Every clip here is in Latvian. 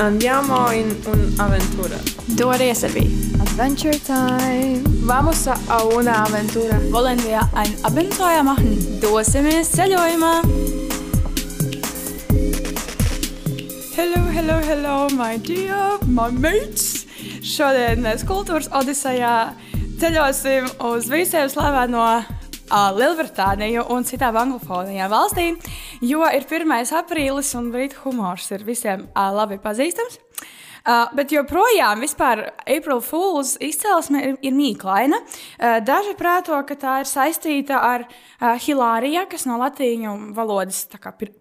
Andiamo in un'avventura. Dove servi? Adventure Time! Vamos a una aventura. Wollen wir ein Abenteuer machen? Dosimies ceļojumā! Hello, hello, hello, my dear, my mates! Šodien mēs kultūras odisejā ceļosim uz visiem slaveno Lielbritāniju un citām anglofonijām valstīm, jo ir 1. aprīlis un brītu humors ir visiem labi pazīstams. Uh, bet joprojām April Fools izcelsme ir, ir mīklaina. Uh, daži prāto, ka tā ir saistīta ar uh, Hilāriju, kas no latīņu valodas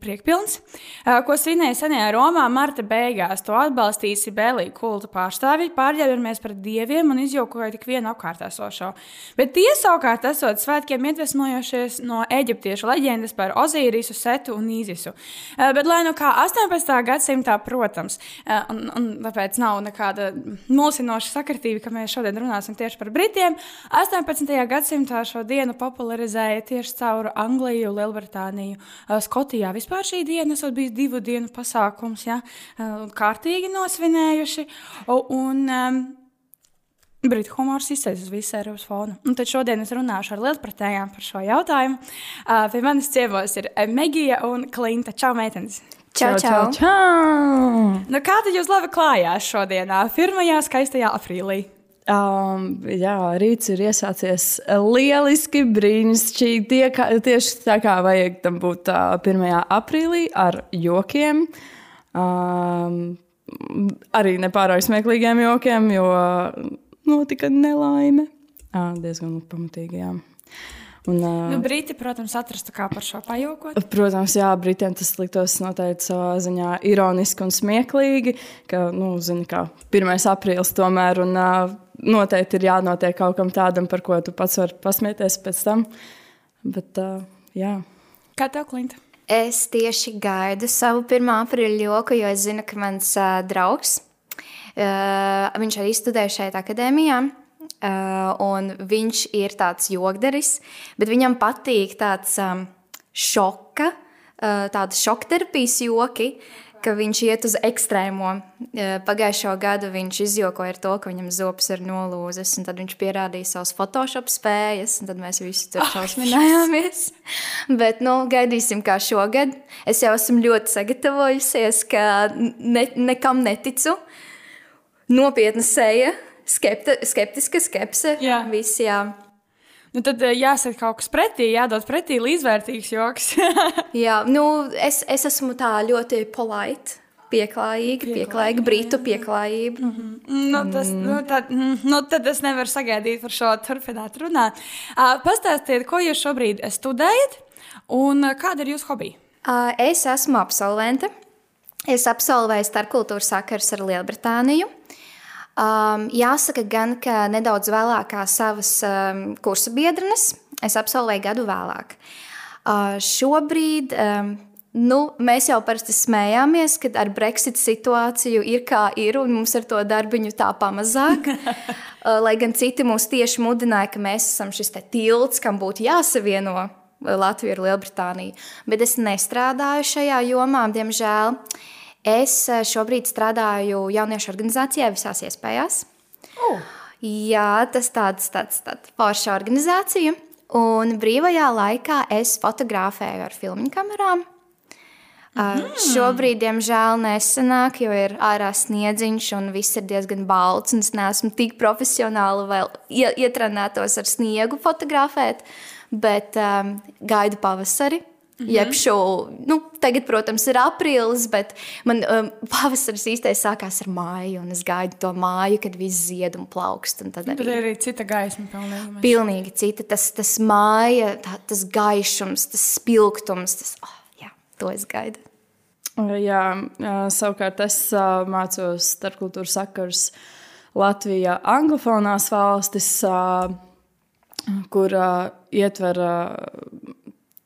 priekpilns, uh, ko svinēja senajā Romā marta beigās. To atbalstīja Sibēlija kulta pārstāvji, pārģērbamies par dieviem un izjokoja tik vienu apkārt esošo. Bet tie savukārt esot svētkiem iedvesmojošies no eģiptiešu leģendas par Ozīrisu, Setu un Īzisu. Uh, bet lai nu kā 18. gadsimtā, protams, uh, un, un tāpēc nav nekāda mulsinoša sakritība, ka mēs šodien runāsim tieši par Britiem. 18. gadsimtā šo dienu popularizēja tieši caur Angliju, Lielbritāniju, Skotijā. Vispār šī diena esot bijis divu dienu pasākums, ja, kārtīgi nosvinējuši. Un, um, Brītu humors izsēž uz visu Eiropas fonu. Un tad šodien es runāšu ar lielpratējām par šo jautājumu. Uh, pie manis ciemos ir Megija un Klinta. Čau, meitenes! Čau, čau! čau. čau. Nu, kā tad jūs labi klājās šodienā, 1. skaistajā aprīlī? Um, jā, rīts ir iesācies lieliski, brīnišķīgi. Tie, kā, tieši tā kā vajag tam būt uh, 1. aprīlī ar jokiem. Um, arī nepārāk smieklīgiem jokiem, jo notika nelaime. Uh, diezgan pamatīgi. Jā. Un, uh, nu, Briti, protams, atrastu kā par šo pajokot. Protams, jā, Britiem tas liktos noteikti savā ziņā ironiski un smieklīgi, ka, nu, zini, kā 1. aprīlis tomēr, un uh, noteikti ir jānotiek kaut kam tādam, par ko tu pats vari pasmieties pēc tam. Bet, uh, jā. Kā tev, Klinta? Es tieši gaidu savu 1. aprīļa joku, jo es zinu, ka mans uh, draugs, uh, viņš arī studē šeit akadēmijā, un viņš ir tāds jogderis, bet viņam patīk tāds um, šoka, uh, tāda šokterapijas joki, ka viņš iet uz ekstrēmo. Uh, pagājušo gadu viņš izjokoja ar to, ka viņam zopas ir nolūzes, un tad viņš pierādīja savas Photoshop spējas, un tad mēs visi tur šausminājāmies. Bet, nu, gaidīsim, kā šogad. Es jau esmu ļoti sagatavojusies, ka ne, nekam neticu. Nopietna seja, skepti, skeptiska skepse. Jā. Visi, jā. Nu, tad eh, jāsaka kaut kas pretī, jādod pretī līdzvērtīgs joks. jā, nu, es, es esmu tā ļoti polite. Pieklājīga, pieklājīga, brītu pieklājība. Mm -hmm. nu, tas, nu, tad, nu, tad es nevaru sagaidīt par šo turpināt runāt. Uh, pastāstiet, ko jūs šobrīd studējat un kāda ir jūsu hobija? Uh, es esmu absolvente. Es absolvēju starpkultūras sakars ar Lielbritāniju. Um, jāsaka gan, ka nedaudz vēlāk kā savas um, kursa biedrenes, es absolvēju gadu vēlāk. Uh, šobrīd um, nu, mēs jau parasti smējāmies, ka ar Brexit situāciju ir kā ir, un mums ar to darbiņu tā pamazāk. uh, lai gan citi mūs tieši mudināja, ka mēs esam šis tilts, kam būtu jāsavieno Latviju ar Lielbritāniju. Bet es nestrādāju šajā jomā, diemžēl. Uh, Es eh, šobrīd strādāju jauniešu organizācijā visās iespējās. Uh. Jā, tas tāds, tāds, tāds forša organizācija. Un brīvajā laikā es fotografēju ar filmu kamerām. Mm. Šobrīd, diemžēl, nesanāk, jo ir ārā sniedziņš un viss ir diezgan balts. Es neesmu tik profesionāli vēl ietrenētos ar sniegu fotografēt, bet um, gaidu pavasari. Mm -hmm. Jeb šo, nu, tagad, protams, ir aprīlis, bet man um, pavasaris īstais sākās ar māju, un es gaidu to māju, kad viss zied un plaukst. Un tad arī, bet arī cita gaisma pilnīgi. Pilnīgi cita, tas, tas māja, tā, tas gaišums, tas spilgtums, tas, oh, jā, to es gaidu. Jā, savukārt es mācos starpkultūras sakars Latvijā, anglofonās valstis, kur ietver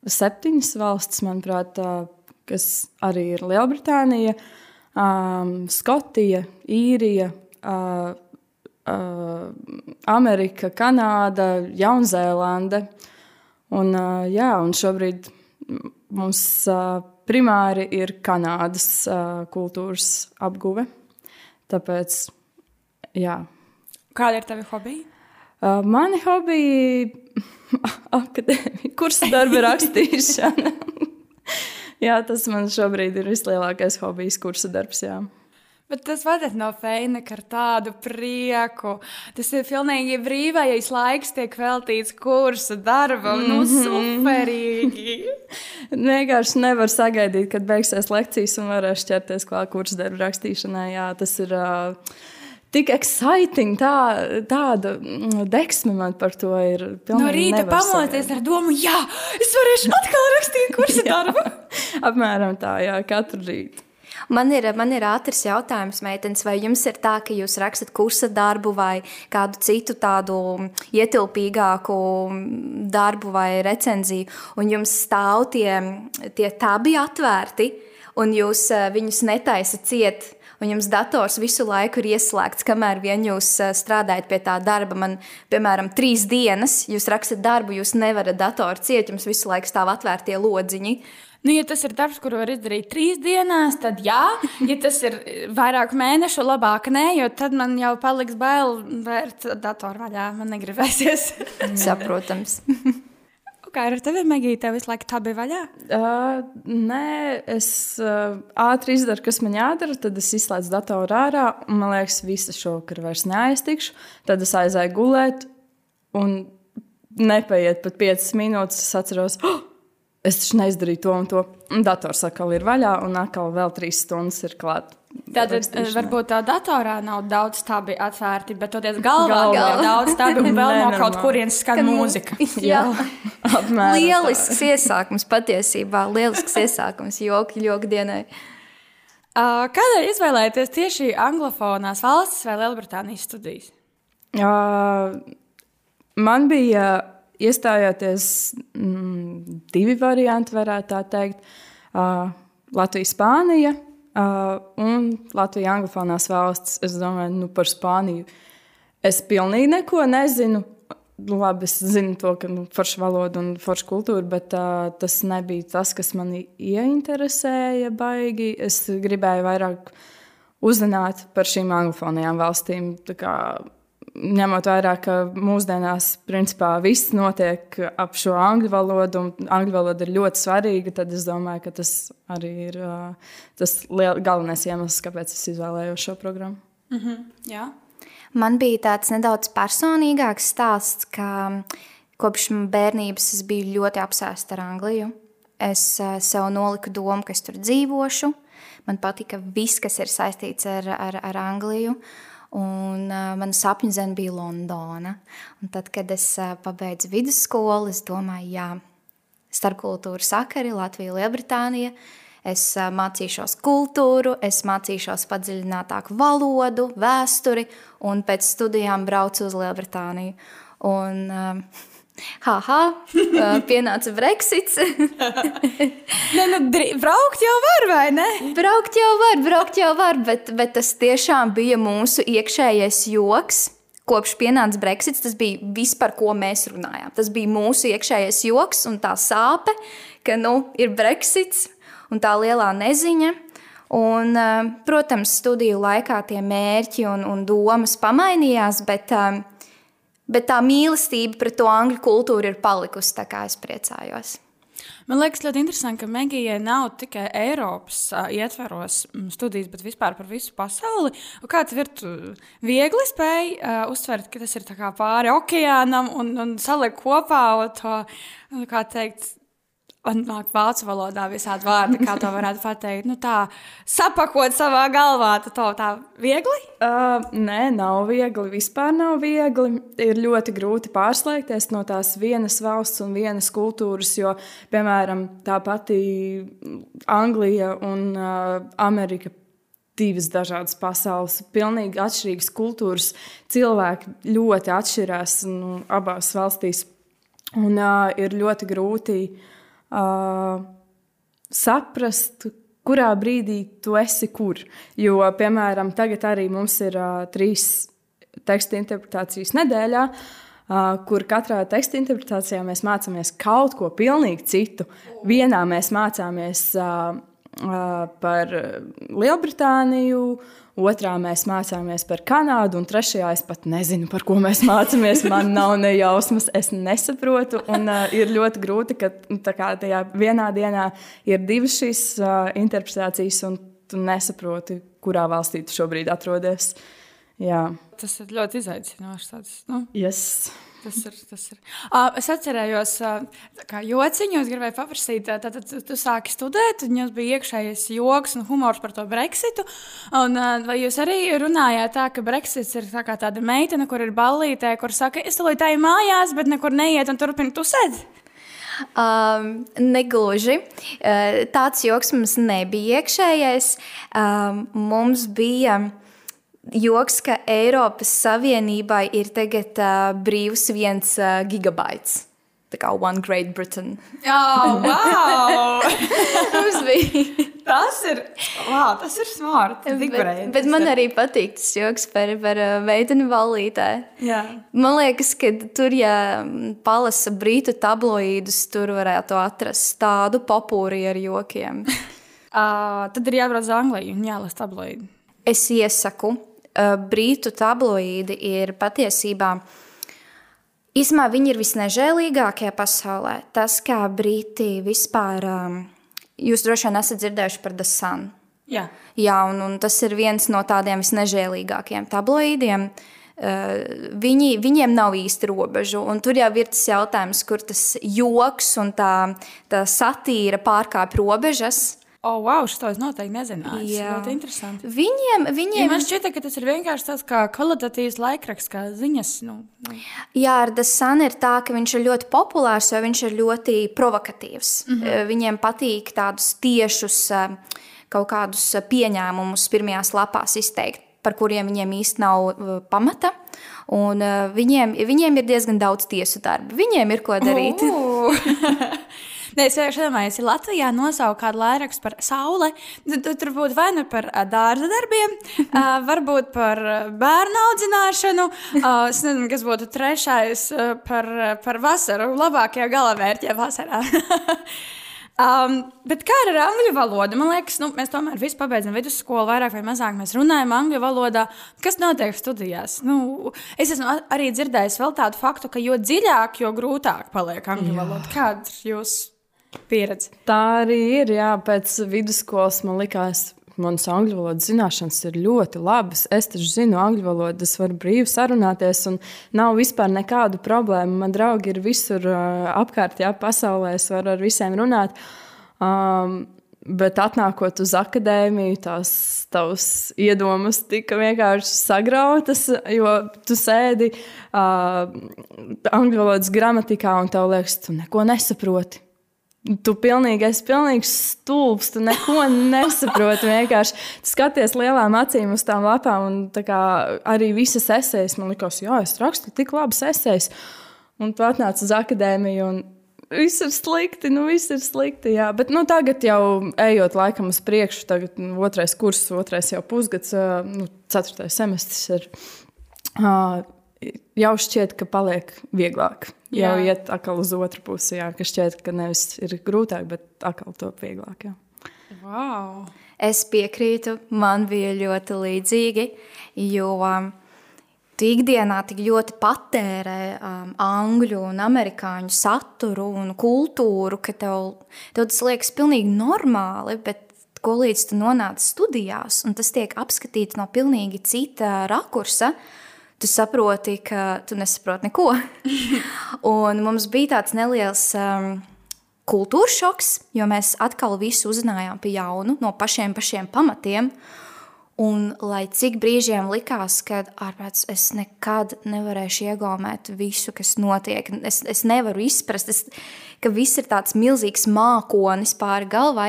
septiņas valstis, manuprāt, kas arī ir Lielbritānija, um, Skotija, Īrija, uh, uh, Amerika, Kanāda, Jaunzēlande. Un, uh, jā, un šobrīd mums uh, primāri ir Kanādas uh, kultūras apguve. Tāpēc, jā. Kāda ir tava hobija? Uh, mani hobiji akadēmija, kursa darba rakstīšana. jā, tas man šobrīd ir vislielākais hobijs, kursa darbs. Jā. Bet tas vadat no Feineka ar tādu prieku. Tas ir pilnīgi brīvais laiks, tiek veltīts kursa darbam. Mm -hmm. Nu, Mhm. superīgi! Vienkārši nevar sagaidīt, kad beigsies lekcijas un varēs ķerties klāt kursa darba rakstīšanai. Jā, tas ir uh, tik exciting, tā, tāda mm, deksme man par to ir. No rīta pamoties ar domu, jā, es varēšu atkal rakstīt kursa darbu. Apmēram tā, jā, katru rītu. Man ir, man ir ātrs jautājums, meitenes, vai jums ir tā, ka jūs rakstat kursa darbu vai kādu citu tādu ietilpīgāku darbu vai recenziju, un jums stāv tie, tie tabi atvērti, un jūs eh, viņus netaisat ciet, un jums dators visu laiku ir ieslēgts, kamēr vien jūs eh, strādājat pie tā darba. Man, piemēram, trīs dienas jūs rakstat darbu, jūs nevarat datoru ciet, jums visu laiku stāv atvērtie lodziņi. Nu, ja tas ir darbs, kuru var izdarīt trīs dienās, tad jā, ja tas ir vairāk mēnešu, labāk nē, jo tad man jau paliks bail vērt datoru vaļā. Man negribēsies. Saprotams. Kā ar tevi, Megija? Tev visu laiku tā bija vaļā? Uh, nē, es uh, ātri izdaru, kas man jādara, tad es izslēdzu datoru ārā. un Man liekas, visa šovakar vairs neaiztikšu. Tad es aizēju gulēt, un nepaiet pat 5 minūtes. Es atceros, oh, es taču neizdarīju to un to. Un dators atkal ir vaļā, un atkal vēl 3 stundas ir klāta. Tātad eh, varbūt tā datorā nav daudz tādi atvērti, bet toties galvā Galvā. ir daudz tādu un vēl no kaut kurienes skan mūzika. Jā, apmēram. lielisks iesākums patiesībā. Lielisks iesākums joki, joki dienai. Uh, Kādēļ izvēlēties tieši anglofonās valstis vai Lielbritānijas studijas? Uh, man bija iestājoties mm, divi varianti, varētu tā teikt. Uh, Latvija, Spānija uh, un Latvija, Anglofonās valsts. Es domāju, nu, par Spāniju. Es pilnīgi neko nezinu. Nu, Labi, es zinu to, ka nu, forša valoda un forša kultūra, bet uh, tas nebija tas, kas mani ieinteresēja baigi. Es gribēju vairāk uzzināt par šīm anglofonajām valstīm. Ņemot vērā, ka mūsdienās principā viss notiek ap šo angļu valodu, un angļu valoda ir ļoti svarīga, tad es domāju, ka tas arī ir uh, tas liel, galvenais iemesls, kāpēc es izvēlējos šo programmu. Jā. Man bija tāds nedaudz personīgāks stāsts, ka kopš bērnības es biju ļoti apsēsta ar Angliju. Es eh, sev noliku domu, ka es tur dzīvošu. Man patika viss, kas ir saistīts ar, ar, ar Angliju. Un uh, mana sapņu zeme bija Londona. Un tad, kad es uh, pabeidzu vidusskolu, es domāju, jā, starpkultūra sakari, Latvija, Lielbritānija. Es uh, mācīšos kultūru, es mācīšos padziļinātāku valodu, vēsturi, un pēc studijām braucu uz Lielbritāniju. Un, uh, haha, pienāca Brexits. Ne, nu, braukt jau var, vai ne? braukt jau var, braukt jau var, bet, bet tas tiešām bija mūsu iekšējais joks. Kopš pienāca Brexits, tas bija viss, par ko mēs runājām. Tas bija mūsu iekšējais joks un tā sāpe, ka nu, ir Brexits un tā lielā neziņa. Un, protams, studiju laikā tie mērķi un, un domas pamainījās, bet, eh, bet tā mīlestība pret to angļu kultūru ir palikusi. Tā kā es priecājos. Man liekas, ļoti interesanti, ka Megijai nav tikai Eiropas uh, ietveros mm, studijas, bet vispār par visu pasauli. Un Kā tev ir viegli spēj uh, uztvert, ka tas ir pāri okeānam un, un salikt kopā to, kā teikt, man nāk vācu valodā visādi vārdi, kā to varētu pateikt. Nu, tā sapakot savā galvā, tad to tā viegli. Uh, nē, nav viegli. Vispār nav viegli. Ir ļoti grūti pārslēgties no tās vienas valsts un vienas kultūras, jo, piemēram, tā pati Anglija un uh, Amerika. Divas dažādas pasaules, pilnīgi atšķirīgas kultūras. Cilvēki ļoti atšķirās nu, abās valstīs. Un uh, ir ļoti grūti uh, saprast, kurā brīdī tu esi kur. Jo, piemēram, tagad arī mums ir uh, trīs teksta interpretācijas nedēļā, uh, kur katrā teksta interpretācijā mēs mācāmies kaut ko pilnīgi citu. Vienā mēs mācāmies uh, uh, par Lielbritāniju, otrā mēs mācāmies par Kanādu, un trešajā es pat nezinu, par ko mēs mācāmies. Man nav ne jausmas, es nesaprotu. Un, uh, ir ļoti grūti, ka nu, kā, tajā vienā dienā ir divas šīs uh, interpretācijas, un tu nesaproti, kurā valstī tu šobrīd atrodies. Jā. Tas ir ļoti izaicinoši. Tāds, nu. yes. Tas ir. Tas ir. Uh, es atcerējos, uh, kā jociņu, es gribēju paprasīt, tad tu, tu sāki studēt, un jums bija iekšējais joks un humors par to Brexitu. Un, uh, vai jūs arī runājāt tā, ka Brexits ir tā tāda meitene, kur ir ballītē, kur saka, es tulīt tā ir mājās, bet nekur neiet un turpina tusēt? Um, negluži. Uh, tāds joks mums nebija iekšējais. Um, mums bija joks, ka Eiropas Savienībai ir tagad uh, brīvs viens uh, gigabaits. Tā kā One Great Britain. Oh, wow! Bija. tas ir, wow, tas ir smart. Bet, bet man arī patīk tas joks par, par meiteni valītē. Jā. Man liekas, ka tur, ja palasa brītu tabloīdus, tur varētu atrast tādu popūri ar jokiem. uh, tad ir jābrauc uz Angliju un jālasa tabloīdi. Es iesaku, brītu tabloīdi ir patiesībā. Īsumā viņi ir visnežēlīgākie pasaulē. Tas, kā brīti vispār, um, jūs droši vien esat dzirdējuši par The Sun. Jā, Jā un, un tas ir viens no tādiem visnežēlīgākajiem tabloīdiem. Uh, viņi, viņiem nav īsti robežu, un tur jau ir tas jautājums, kur tas joks un tā, tā satīra pārkāpj robežas. Oh, wow, šo es noteikti nezināju. Jā. ļoti interesanti. Viņiem, Ja viņiem man šķiet, ka tas ir vienkārši tāds kā kvalitatīvs laikraksts, kā ziņas. Nu, nu. Jā, ar Dasanu ir tā, ka viņš ir ļoti populārs, jo viņš ir ļoti provokatīvs. Mm -hmm. Viņiem patīk tādus tiešus eh, kaut kādus pieņēmumus pirmajās lapās izteikt, par kuriem viņiem īsti nav eh, pamata. Un eh, viņiem, viņiem ir diezgan daudz tiesu darbu. Viņiem ir ko darīt. Nē, es vienkārši domāju, ja Latvijā nosaukt kādu laikrakstu par sauli, tad, tur būtu vai nu par dārza darbiem, varbūt par bērnu audzināšanu, es nezinu, kas būtu trešais par, par vasaru, labākie galavērķie vasarā. Um, bet kā ar angļu valodu? Man liekas, nu, mēs tomēr visi pabeidzam vidusskolu, vairāk vai mazāk mēs runājam angļu valodā. Kas notiek studijās? Nu, es esmu arī dzirdējis vēl tādu faktu, ka jo dziļāk, jo grūtāk paliek angļu valoda. Kāda ir jūsu pieredze? Tā arī ir. Jā, pēc vidusskolas man likās, manas angļu valodas zināšanas ir ļoti labas. Es taču zinu angļu valodu, es varu brīvi sarunāties, un nav vispār nekādu problēmu. Man draugi ir visur apkārt, jā, pasaulē, es varu ar visiem runāt. Um, Bet atnākot uz akadēmiju, tās tavas iedomas tika vienkārši sagrautas, jo tu sēdi uh, angļu valodas gramatikā un tev liekas, tu neko nesaproti. Tu pilnīgi esi pilnīgi stulbs, tu neko nesaproti. Vienkārši skaties lielām acīm uz tām lapām, un kā arī visas esejas man likās, jā, es rakstu tik labas esejas. Un tu atnāc uz akadēmiju, un viss ir slikti, nu viss ir slikti. Jā. Bet nu, tagad jau ejot laikam uz priekšu, tagad nu, otrais kurs, otrais jau pusgads, nu, ceturtais semestris ir. ā, Jau šķiet, ka paliek vieglāk. Jau Jā. iet atkal uz otru pusi, jā, ka šķiet, ka nevis ir grūtāk, bet atkal top vieglāk. Jā. Wow. Es piekrītu, man bija ļoti līdzīgi, jo um, tu ikdienā tik ļoti patērē um, angļu un amerikāņu saturu un kultūru, ka tev, tev tas liekas pilnīgi normāli, bet ko līdz tu nonāc studijās, un tas tiek apskatīts no pilnīgi cita rakursa, tu saproti, ka tu nesaproti neko. un mums bija tāds neliels... Um, kultūras šoks, jo mēs atkal visu uzzinājām pa jaunu, no pašiem pašiem pamatiem. Un lai cik brīžiem likās, ka ārpēc es nekad nevarēšu iegaumēt visu, kas notiek, es, es nevaru izprast, es, ka viss ir tāds milzīgs mākonis pāri galvai,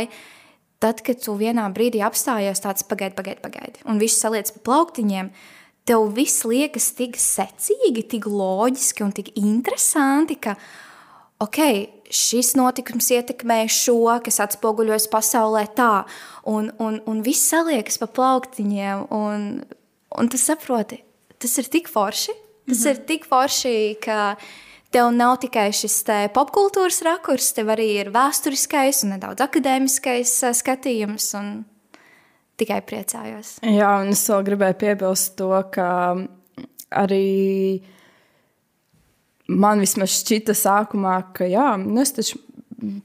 tad, kad tu vienā brīdī apstājies tāds pagaidi, pagaidi, pagaidi, un viss saliec pa plauktiņiem, tev viss liekas tik secīgi, tik loģiski un tik interesanti, ka, ok, šis notikums ietekmē šo, kas atspoguļojas pasaulē tā, un, un, un viss saliekas pa plauktiņiem, un, un tu saproti, tas ir tik forši, tas -hmm. ir tik forši, ka tev nav tikai šis popkultūras rakurs, tev arī ir vēsturiskais un nedaudz akadēmiskais uh, skatījums. Tikai priecājos. Jā, un es vēl gribēju piebilst to, ka arī man vismaz šķita sākumā, ka jā, nu es taču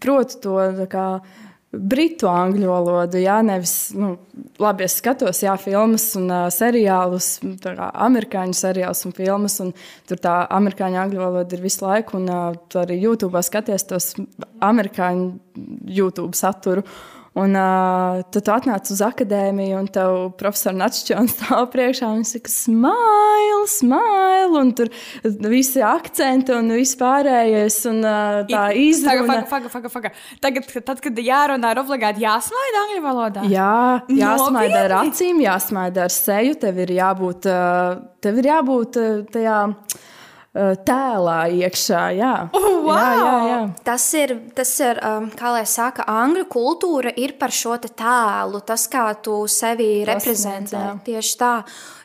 protu to kā, britu angļu valodu. Jā, nevis, nu, labi, es skatos, jā, filmas un uh, seriālus, kā amerikāņu seriālus un filmas, un tur tā amerikāņu angļu valoda ir visu laiku, un uh, arī YouTube skaties tos amerikāņu YouTube saturu. Un uh, tad tu atnāc uz akadēmiju, un tev profesors Natčons stāv priekšā un saka, smile, smile, un tur visi akcenti un viss pārējais, un uh, tā izruna. Faga, faga, faga, faga. Tagad, tad, kad jārunā, ir obligāti jāsmaida angļu valodā. Jā, jāsmaida ar acīm, jāsmaida ar seju, tev ir jābūt, uh, tev ir jābūt uh, tajā tēlā iekšā. Jā, oh, wow! jā, jā, jā. Tas ir, tas ir um, kā lai saka, angļu kultūra ir par šo tēlu, tas, kā tu sevi tas reprezentē. Jā. Tieši tā,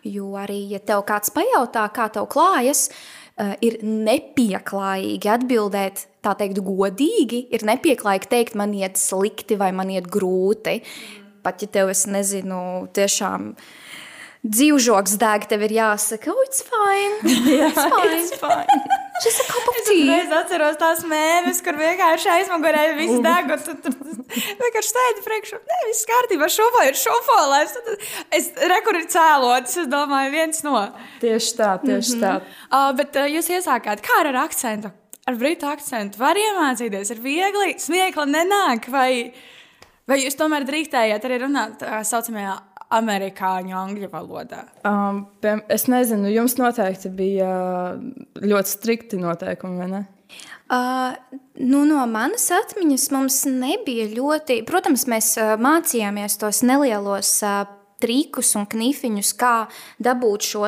jo arī, ja tev kāds pajautā, kā tev klājas, uh, ir nepieklājīgi atbildēt. Tā teikt, godīgi ir nepieklājīgi teikt, man iet slikti vai man iet grūti. Pat ja tev es nezinu, tiešām uh, dzīvžoks deg, tev ir jāsaka, oh, it's fine. Jā, it's fine. It's fine. Just a cup of tea. Es atceros tās mēnesis, kur vienkārši aizmugurē viss deg, un tu vienkārši sēdi priekšā. Nē, viss kārtībā, šofo ir šofolēs. Es rekur ir cēlots, es domāju, viens no. Tieši tā, tieši mm -hmm. tā. Uh, bet uh, jūs iesākāt, kā ar akcentu? Ar britu akcentu var iemācīties, ir viegli, smiekla nenāk, vai, vai jūs tomēr drīkstējāt arī runāt tā saucamajā amerikāņu angļu valodā? Um, es nezinu, jums noteikti bija ļoti strikti noteikumi, vai ne? Uh, nu, no manas atmiņas mums nebija ļoti. Protams, mēs uh, mācījāmies tos nelielos uh, trikus un knifiņus, kā dabūt šo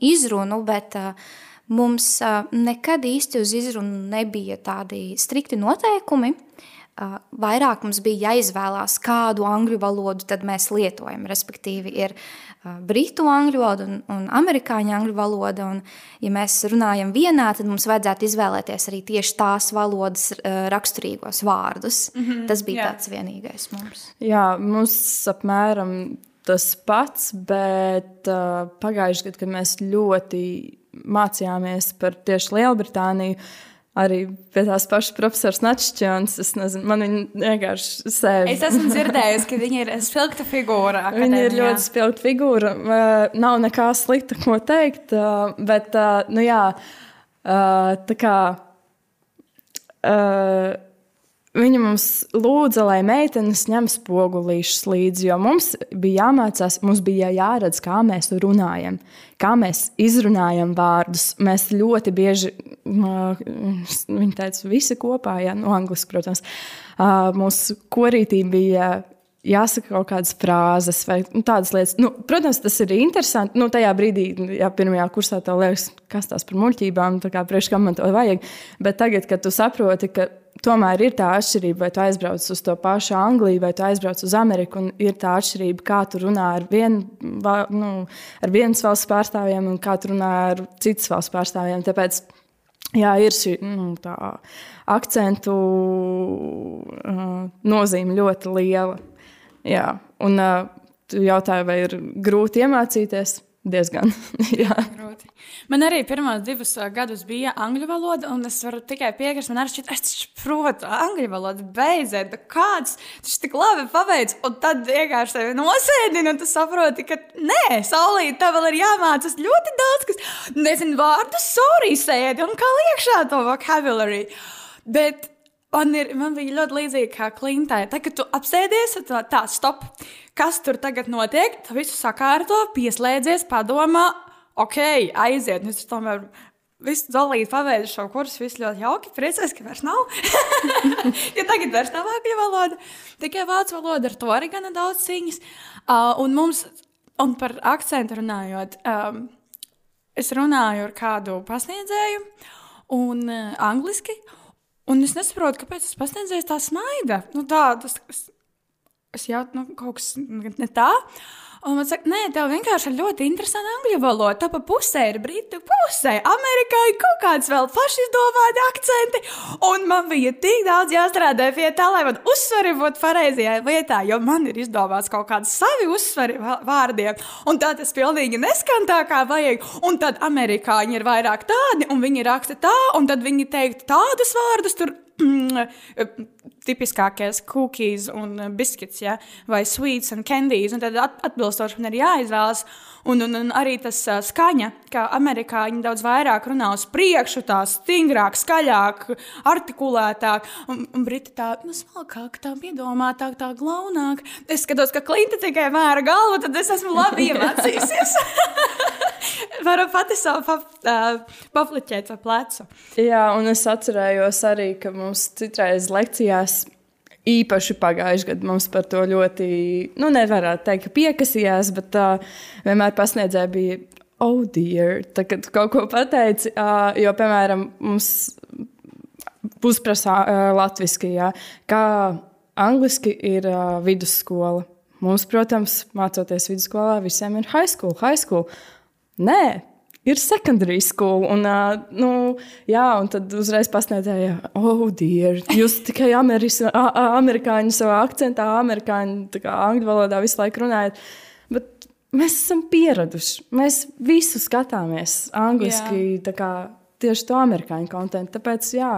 izrunu, bet uh, mums uh, nekad īsti uz izrunu nebija tādi strikti noteikumi. Uh, vairāk mums bija jāizvēlās, kādu angļu valodu tad mēs lietojam. Respektīvi, ir britu angļu valoda un, un amerikāņu angļu valoda. Un, ja mēs runājam vienā, tad mums vajadzētu izvēlēties arī tieši tās valodas raksturīgos vārdus. Mm -hmm, tas bija jā. tāds vienīgais mums. Jā, mums apmēram tas pats, bet uh, pagājušajā gadā, kad mēs ļoti mācījāmies par tieši Lielbritāniju, uh, arī pie tās pašas profesors Naččons. Es nezinu, man viņa vienkārši sēž. Es esmu dzirdējusi, ka viņa ir spilgta figūra. Akadēmijā. Viņa ir ļoti spilgta figūra. Nav nekā slikta, ko teikt, bet, nu jā, tā kā. Viņa mums lūdza, lai meitenes ņem spogulīšus līdzi, jo mums bija jāmācās, mums bija jāredz, kā mēs runājam, kā mēs izrunājam vārdus. Mēs ļoti bieži, viņa teica, visi kopā, ja no angliski, protams, mūsu korītī bija jāsaka kaut kādas frāzes vai nu, tādas lietas. Nu, protams, tas ir interesanti. Nu, tajā brīdī, ja pirmajā kursā tev liekas, kas tās par muļķībām, tā kā priekš kam man to vajag. Bet tagad, kad tu saproti, ka tomēr ir tā atšķirība, vai tu aizbrauc uz to pašu Angliju, vai tu aizbrauc uz Ameriku, un ir tā atšķirība, kā tu runā ar, vien, nu, ar vienas valsts pārstāvjiem un kā tu runā ar citas valsts pārstāvjiem. Tāpēc jā, ir šī nu, akcentu uh, nozīme ļoti liela. Jā. Un uh, tu jautāji, vai ir grūti iemācīties? Diezgan. grūti. Man arī pirmos divus gadus bija angļu valoda, un es varu tikai piekrist. Man arī šķiet, es saprotu angļu valodu, beidziet, kāds tas tik labi paveic. Un tad vienkārši tevi nosēdina, un tu saproti, ka nē, saulīt, tev vēl ir jāmācās ļoti daudz, kas nezinu vārdu, sorry, sēdi un kā liekšā to vocabulary. Bet Man, ir, man bija ļoti līdzīga kā klintai. Tad, kad tu apsēdies, tad tā, stop. Kas tur tagad notiek? Tu visu sakārto, pieslēdzies, padomā, ok, aiziet. Es tomēr visu dalīju, paveicu šo kursu, viss ļoti jauki. Priecājos, ka vairs nav. ja tagad vairs nav angļu valoda, tikai vācu valoda, ar to arī gana daudz cīņas. Uh, un mums, un par akcentu runājot, um, es runāju ar kādu pasniedzēju, un uh, angliski. Un es nesaprotu, kāpēc tas pasniedzējs tā smaida. Nu, tā, tas, es, es jau nu, kaut kas ne tā. Un man saka, nē, tev vienkārši ir ļoti interesanti angļu valoda. Tā pa pusē ir britu pusē, amerikāņu kaut kāds vēl pašizdomāti akcenti. Un man bija tik daudz jāstrādā pie tā, lai man uzsveri būtu pareizajā vietā, jo man ir izdomāts kaut kāds savi uzsveri vārdiem. Un tā tas pilnīgi neskan tā, kā vajag. Un tad amerikāņi ir vairāk tādi, un viņi raksta tā, un tad viņi teikt tādus vārdus tur tipiskākais cookies un biskits, ja? vai sweets un candies. Un tad atbilstoši man ir jāizvēlas. Un, un, un arī tas uh, skaņa, kā amerikāņi daudz vairāk runā uz priekšu, tā stingrāk, skaļāk, artikulētāk. Un, un briti tā nu, smalkāk, tā piedomātāk, tā glaunāk. Es skatos, ka Klinta tikai mēra galvu, tad es esmu labi iemācījusies. Varu pati savu pap, uh, papliķēt pa plecu. Jā, un es atcerējos arī, ka mums citreiz lekcijās īpaši pagājušajā gadā mums par to ļoti, nu, nevarētu teikt, ka piekasījās, bet uh, vienmēr pasniedzēja bija. Oh, dear, tā, kad kaut ko pateici, uh, jo, piemēram, mums uzprasā uh, latviešu, ja, kā angliski ir uh, vidusskola. Mums, protams, mācoties vidusskolā, visiem ir high school, high school. Nē, ir secondary school. Un, uh, nu, jā, un tad uzreiz pasniedzēja, oh, dear, jūs tikai ameris, a, a, amerikāņu savā akcentā, amerikāņu kā, angļu valodā visu laiku runājat. Bet mēs esam pieraduši. Mēs visu skatāmies angliski, kā, tieši to amerikāņu kontekstu. Tāpēc jā,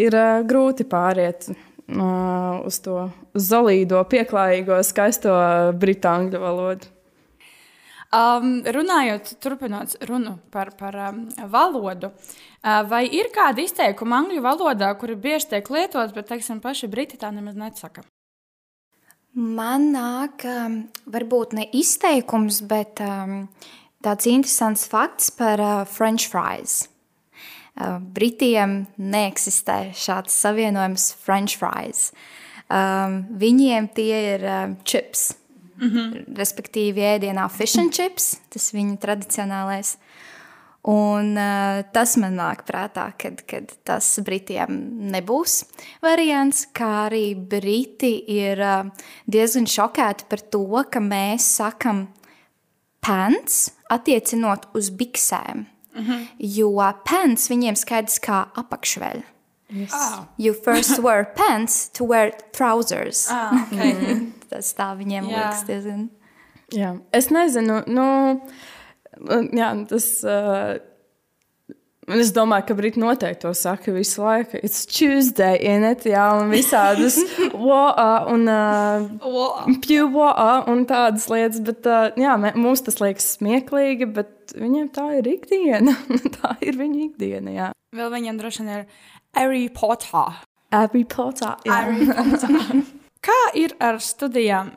ir uh, grūti pāriet. Uh, uz to zelīdo, pieklājīgo, skaisto britāņu valodu. Um, runājot, turpinot runu par, par um, valodu, uh, vai ir kādi izteikumi angļu valodā, kuri bieži tiek lietots, bet, teiksim, paši briti tā nemaz nesaka? Man nāk, um, varbūt ne izteikums, bet um, tāds interesants fakts par uh, French fries. Uh, Britiem neeksistē šāds savienojums French fries. Um, viņiem tie ir uh, chips. Mm -hmm. Respektīvi, ēdienā fish and chips, tas viņu tradicionālais. Un, uh, tas man nāk prātā, kad, kad tas Britiem nebūs variants, kā arī Briti ir uh, diezgan šokēti par to, ka mēs sakam pants attiecinot uz biksēm. Mm -hmm. Jo pants viņiem skaidrs kā apakšveļa. Yes. Oh. You first wear pants to wear trousers. Ah, okay. mm tas tā viņiem jā. liekas diezgan. Jā. Es nezinu, nu, jā, tas. Uh, Es domāju, ka Briti noteikti to saka visu laiku. It's Tuesday, in it, jā, un visādas woa un uh, pjūvoa un tādas lietas. Bet, uh, jā, mums tas liekas smieklīgi, bet viņiem tā ir ikdiena. tā ir viņa ikdiena, jā. Vēl viņam droši vien ir Harry Potter. Harry Potter, jā. Harry Potter. Kā ir ar studijām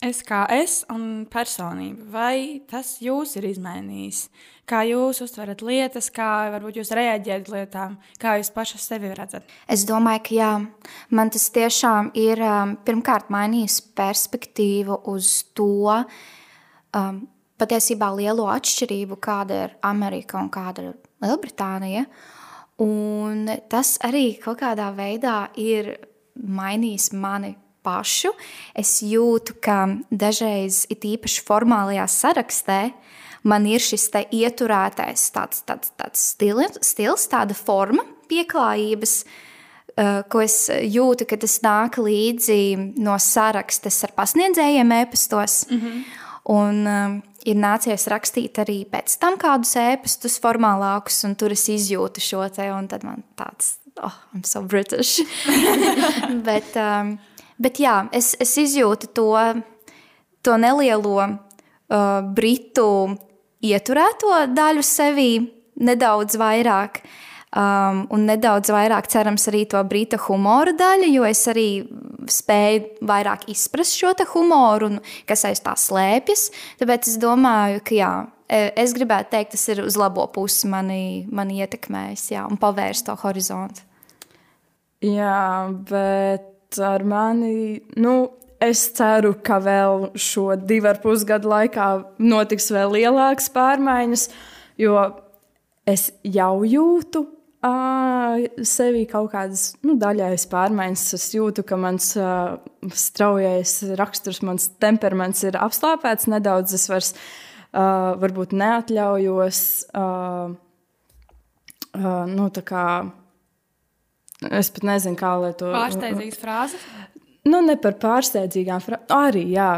SKS un personību? Vai tas jūs ir izmainījis? Kā jūs uztverat lietas, kā varbūt jūs reaģējat lietām, kā jūs paši sevi redzat? Es domāju, ka jā, man tas tiešām ir um, pirmkārt mainījis perspektīvu uz to um, patiesībā lielo atšķirību, kāda ir Amerika un kāda ir Lielbritānija. Un tas arī kaut kādā veidā ir mainījis mani pašu, es jūtu, ka dažreiz, it īpaši formālajā sarakstē, man ir šis ieturētais tāds, tāds, tāds stils, stils, tāda forma pieklājības, uh, ko es jūtu, ka tas nāk līdzi no sarakstes ar pasniedzējiem ēpastos. Mm -hmm. Un um, ir nācies rakstīt arī pēc tam kādus ēpastus formālākus, un tur es izjūtu šo te, un tad man tāds, oh, I'm so British. Bet um, Bet jā, es, es izjūtu to, to nelielo uh, britu ieturēto daļu sevī nedaudz vairāk. Um, un nedaudz vairāk, cerams, arī to brīta humora daļu, jo es arī spēju vairāk izprast šo humoru un kas aiz tā slēpjas. Tāpēc es domāju, ka jā, e, es gribētu teikt, tas ir uz labo pusi mani, mani ietekmējis jā, un pavērst to horizontu. Jā, bet ar mani. Nu, Es ceru, ka vēl šo divu ar pus gadu laikā notiks vēl lielākas pārmaiņas, jo es jau jūtu uh, sevī kaut kādas nu, daļējas pārmaiņas. Es jūtu, ka mans uh, straujais raksturs, mans temperaments ir apslāpēts nedaudz. Es vairs uh, varbūt neatļaujos. Uh, uh, nu, kā, es pat nezinu, kā lai to pārsteidzīgas frāzes. Nu, ne par pārsteidzīgām frāzēm. Arī, jā,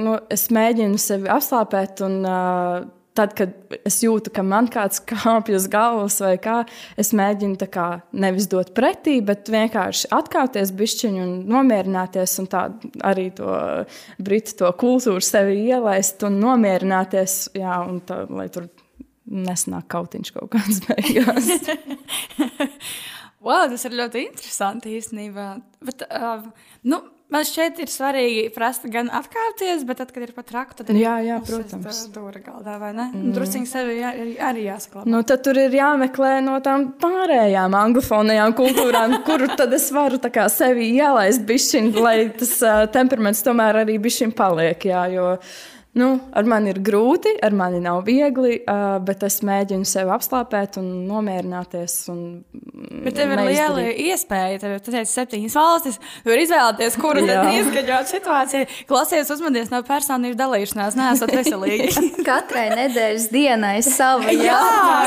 nu, es mēģinu sevi apslāpēt un uh, tad, kad es jūtu, ka man kāds kāpj uz galvas vai kā, es mēģinu kā, nevis dot pretī, bet vienkārši atkāpties bišķiņu un nomierināties un tā arī to britu to kultūru sevi ielaist un nomierināties, jā, un tā, lai tur nesnāk kautiņš kaut kāds beigās. wow, tas ir ļoti interesanti īstenībā. Bet, uh, nu, Man šķiet, ir svarīgi prast gan atkāpties, bet tad, kad ir pat rakt, tad ir jā, jā, protams. Dūra galdā, vai ne? Mm. Drusciņi sevi jā, arī jāsaklabā. Nu, tad tur ir jāmeklē no tām pārējām anglofonajām kultūrām, kuru tad es varu tā kā sevi ielaist bišķiņ, lai tas uh, temperaments tomēr arī bišķiņ paliek, jā, jo... Uh, Nu, ar mani ir grūti, ar mani nav viegli, uh, bet es mēģinu sevi apslāpēt un nomierināties. Un bet tev ir liela iespēja. Tev ir septiņas valstis. Tu vari izvēlēties, kuru tad izskaņot situāciju. Klausies, uzmanies no personības dalīšanās, neesat veselīgi. Katrai nedēļas dienai sava jā,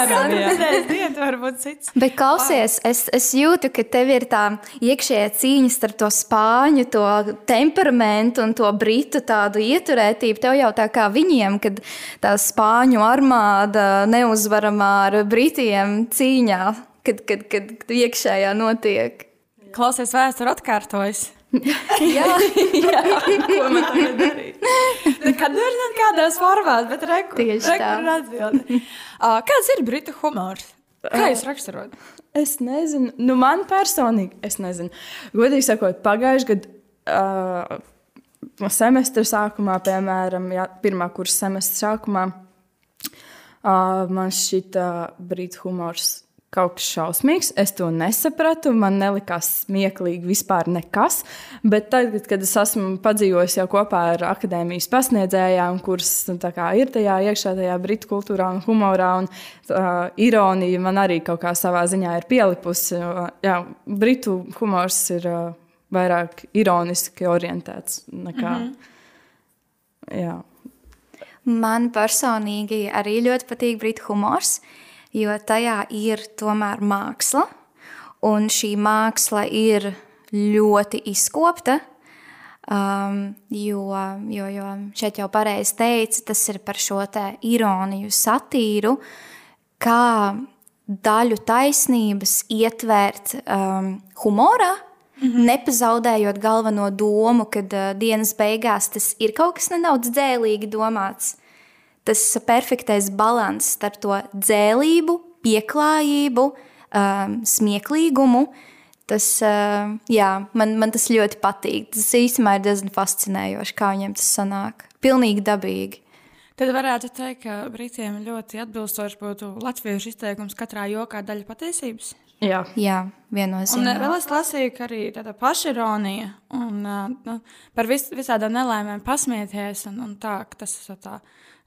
nedēļas diena var būt cits. Bet klausies, es, es jūtu, ka tev ir tā iekšējā cīņa starp to spāņu, to temperamentu un to britu tādu ieturētību. Tev jau tā kā viņiem, kad tā spāņu armāda neuzvaramā ar britiem cīņā, kad, kad, kad, kad iekšējā notiek. Klausies, vēsture atkārtojas. jā, jā. ko man tagad darīt? Kad nu ir kādās formās, bet rekur, Tieši rekur tā. Atbildi. Uh, kāds ir britu humors? Kā jūs raksturot? Es nezinu, nu man personīgi, es nezinu. Godīgi sakot, pagājušajā gadā uh, semestra sākumā, piemēram, jā, pirmā kursa semestra sākumā, uh, man šķita brīdis humors kaut kas šausmīgs. Es to nesapratu, man nelikās smieklīgi vispār nekas. Bet tagad, kad es esmu padzīvojis jau kopā ar akadēmijas pasniedzējām, kuras nu, kā, ir tajā iekšā, tajā britu kultūrā un humorā, un uh, ironija man arī kaut kā savā ziņā ir pielipusi. Jā, britu humors ir. Uh, vairāk ironiski orientēts. Nekā, mm -hmm. jā. Man personīgi arī ļoti patīk brīvs humors, jo tajā ir tomēr māksla, un šī māksla ir ļoti izkopta. Um, jo, jo, jo šeit jau pareizi teica, tas ir par šo ironiju, satīru, kā daļu taisnības ietvērt um, humorā, Mm -hmm. Nepazaudējot galveno domu, ka uh, dienas beigās tas ir kaut kas nedaudz dzēlīgi domāts. Tas perfektais līdzsvars starp to dzēlību, pieklājību, um, smieklīgumu. Tas, uh, jā, man, man tas ļoti patīk. Tas īstenībā ir diezgan fascinējoši, kā viņiem tas sanāk. Pilnīgi dabīgi. Tad varētu teikt, ka Britiem ļoti atbilstoši būtu latviešu izteikums katrā jokā daļa patiesības. Jā, Jā viennozīmīgi. Un vēl es lasīju, ka arī tāda pašironija un nu, par vis, visādām nelaimēm pasmieties un, un tā, ka tas ir tā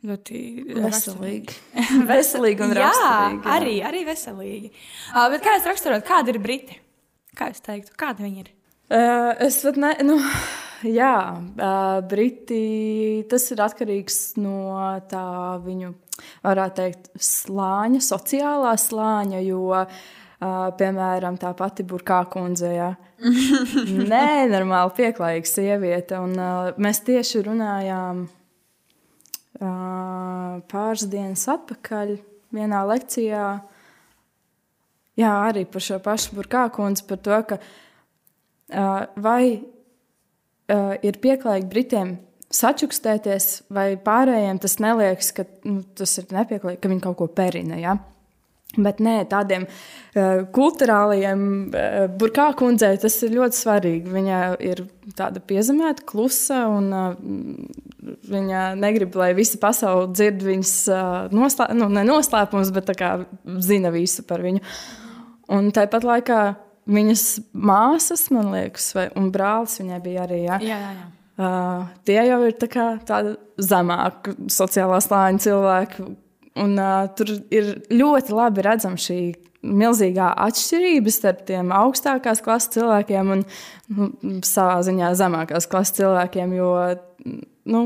ļoti veselīgi. veselīgi un raksturīgi. Jā, arī, arī veselīgi. Uh, bet kā jūs raksturot, kādi ir briti? Kā jūs teiktu, kādi viņi ir? Uh, es pat ne, nu, jā, uh, briti, tas ir atkarīgs no tā viņu, varētu teikt, slāņa, sociālā slāņa, jo Uh, piemēram, tā pati Burkā kundze. Ja. Nē, normāli pieklājīga sieviete. Un, uh, mēs tieši runājām uh, pāris dienas atpakaļ vienā lekcijā. Jā, arī par šo pašu Burkā kundzi, par to, ka uh, vai uh, ir pieklājīgi Britiem sačukstēties, vai pārējiem tas neliekas, ka nu, tas ir nepieklājīgi, ka viņi kaut ko perina. Ja? Bet nē, tādiem uh, kultūrāliem uh, burkā kundzei tas ir ļoti svarīgi. Viņa ir tāda piezemēta, klusa, un uh, viņa negrib, lai visa pasaule dzird viņas uh, noslē, nu, noslēpumus, bet kā, zina visu par viņu. Un tāpat laikā viņas māsas, man liekas, vai, un brālis viņai bija arī. Ja? Jā, jā, jā. Uh, tie jau ir tā kā, tāda zemāka sociālā slāņa cilvēki, Un, uh, tur ir ļoti labi redzama šī milzīgā atšķirība starp tiem augstākās klases cilvēkiem un nu, savā ziņā zemākās klases cilvēkiem. Jo, nu,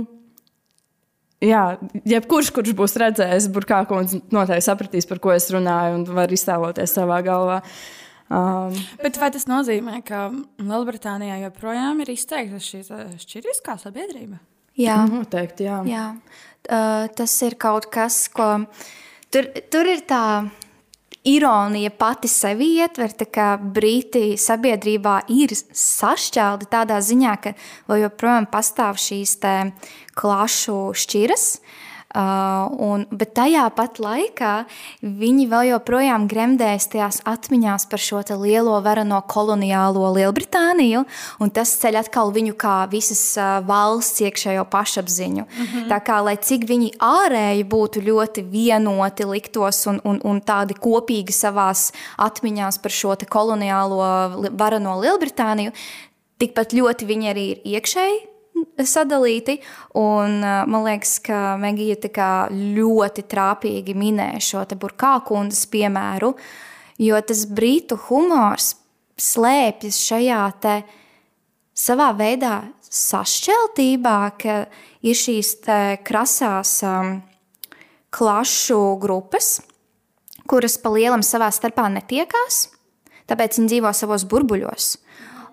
jā, jebkurš, kurš būs redzējis burkāku, noteikti sapratīs, par ko es runāju, un var iztēloties savā galvā. Um, Bet vai tas nozīmē, ka Lielbritānijā joprojām ir izteikta šī šķiriskā sabiedrība? Jā, noteikti, jā. jā. Uh, tas ir kaut kas, ko tur, tur ir tā ironija pati sevi ietver, ka brīti sabiedrībā ir sašķelti tādā ziņā, ka joprojām pastāv šīs klašu šķiras. Uh, un, bet tajā pat laikā viņi vēl joprojām gremdējas tajās atmiņās par šo lielo varano koloniālo Lielbritāniju, un tas ceļ atkal viņu kā visas uh, valsts iekšējo pašapziņu. Mm -hmm. Tā kā lai cik viņi ārēji būtu ļoti vienoti, liktos un, un, un tādi kopīgi savās atmiņās par šo koloniālo varano Lielbritāniju, tikpat ļoti viņi arī ir iekšēji sadalīti. Un, man liekas, ka Megija ļoti trāpīgi minēja šo burkākundas piemēru, jo tas brītu humors slēpjas šajā savā veidā sašķeltībā, ka ir šīs krasās um, klašu grupas, kuras pa lielam savā starpā netiekās, tāpēc viņi dzīvo savos burbuļos.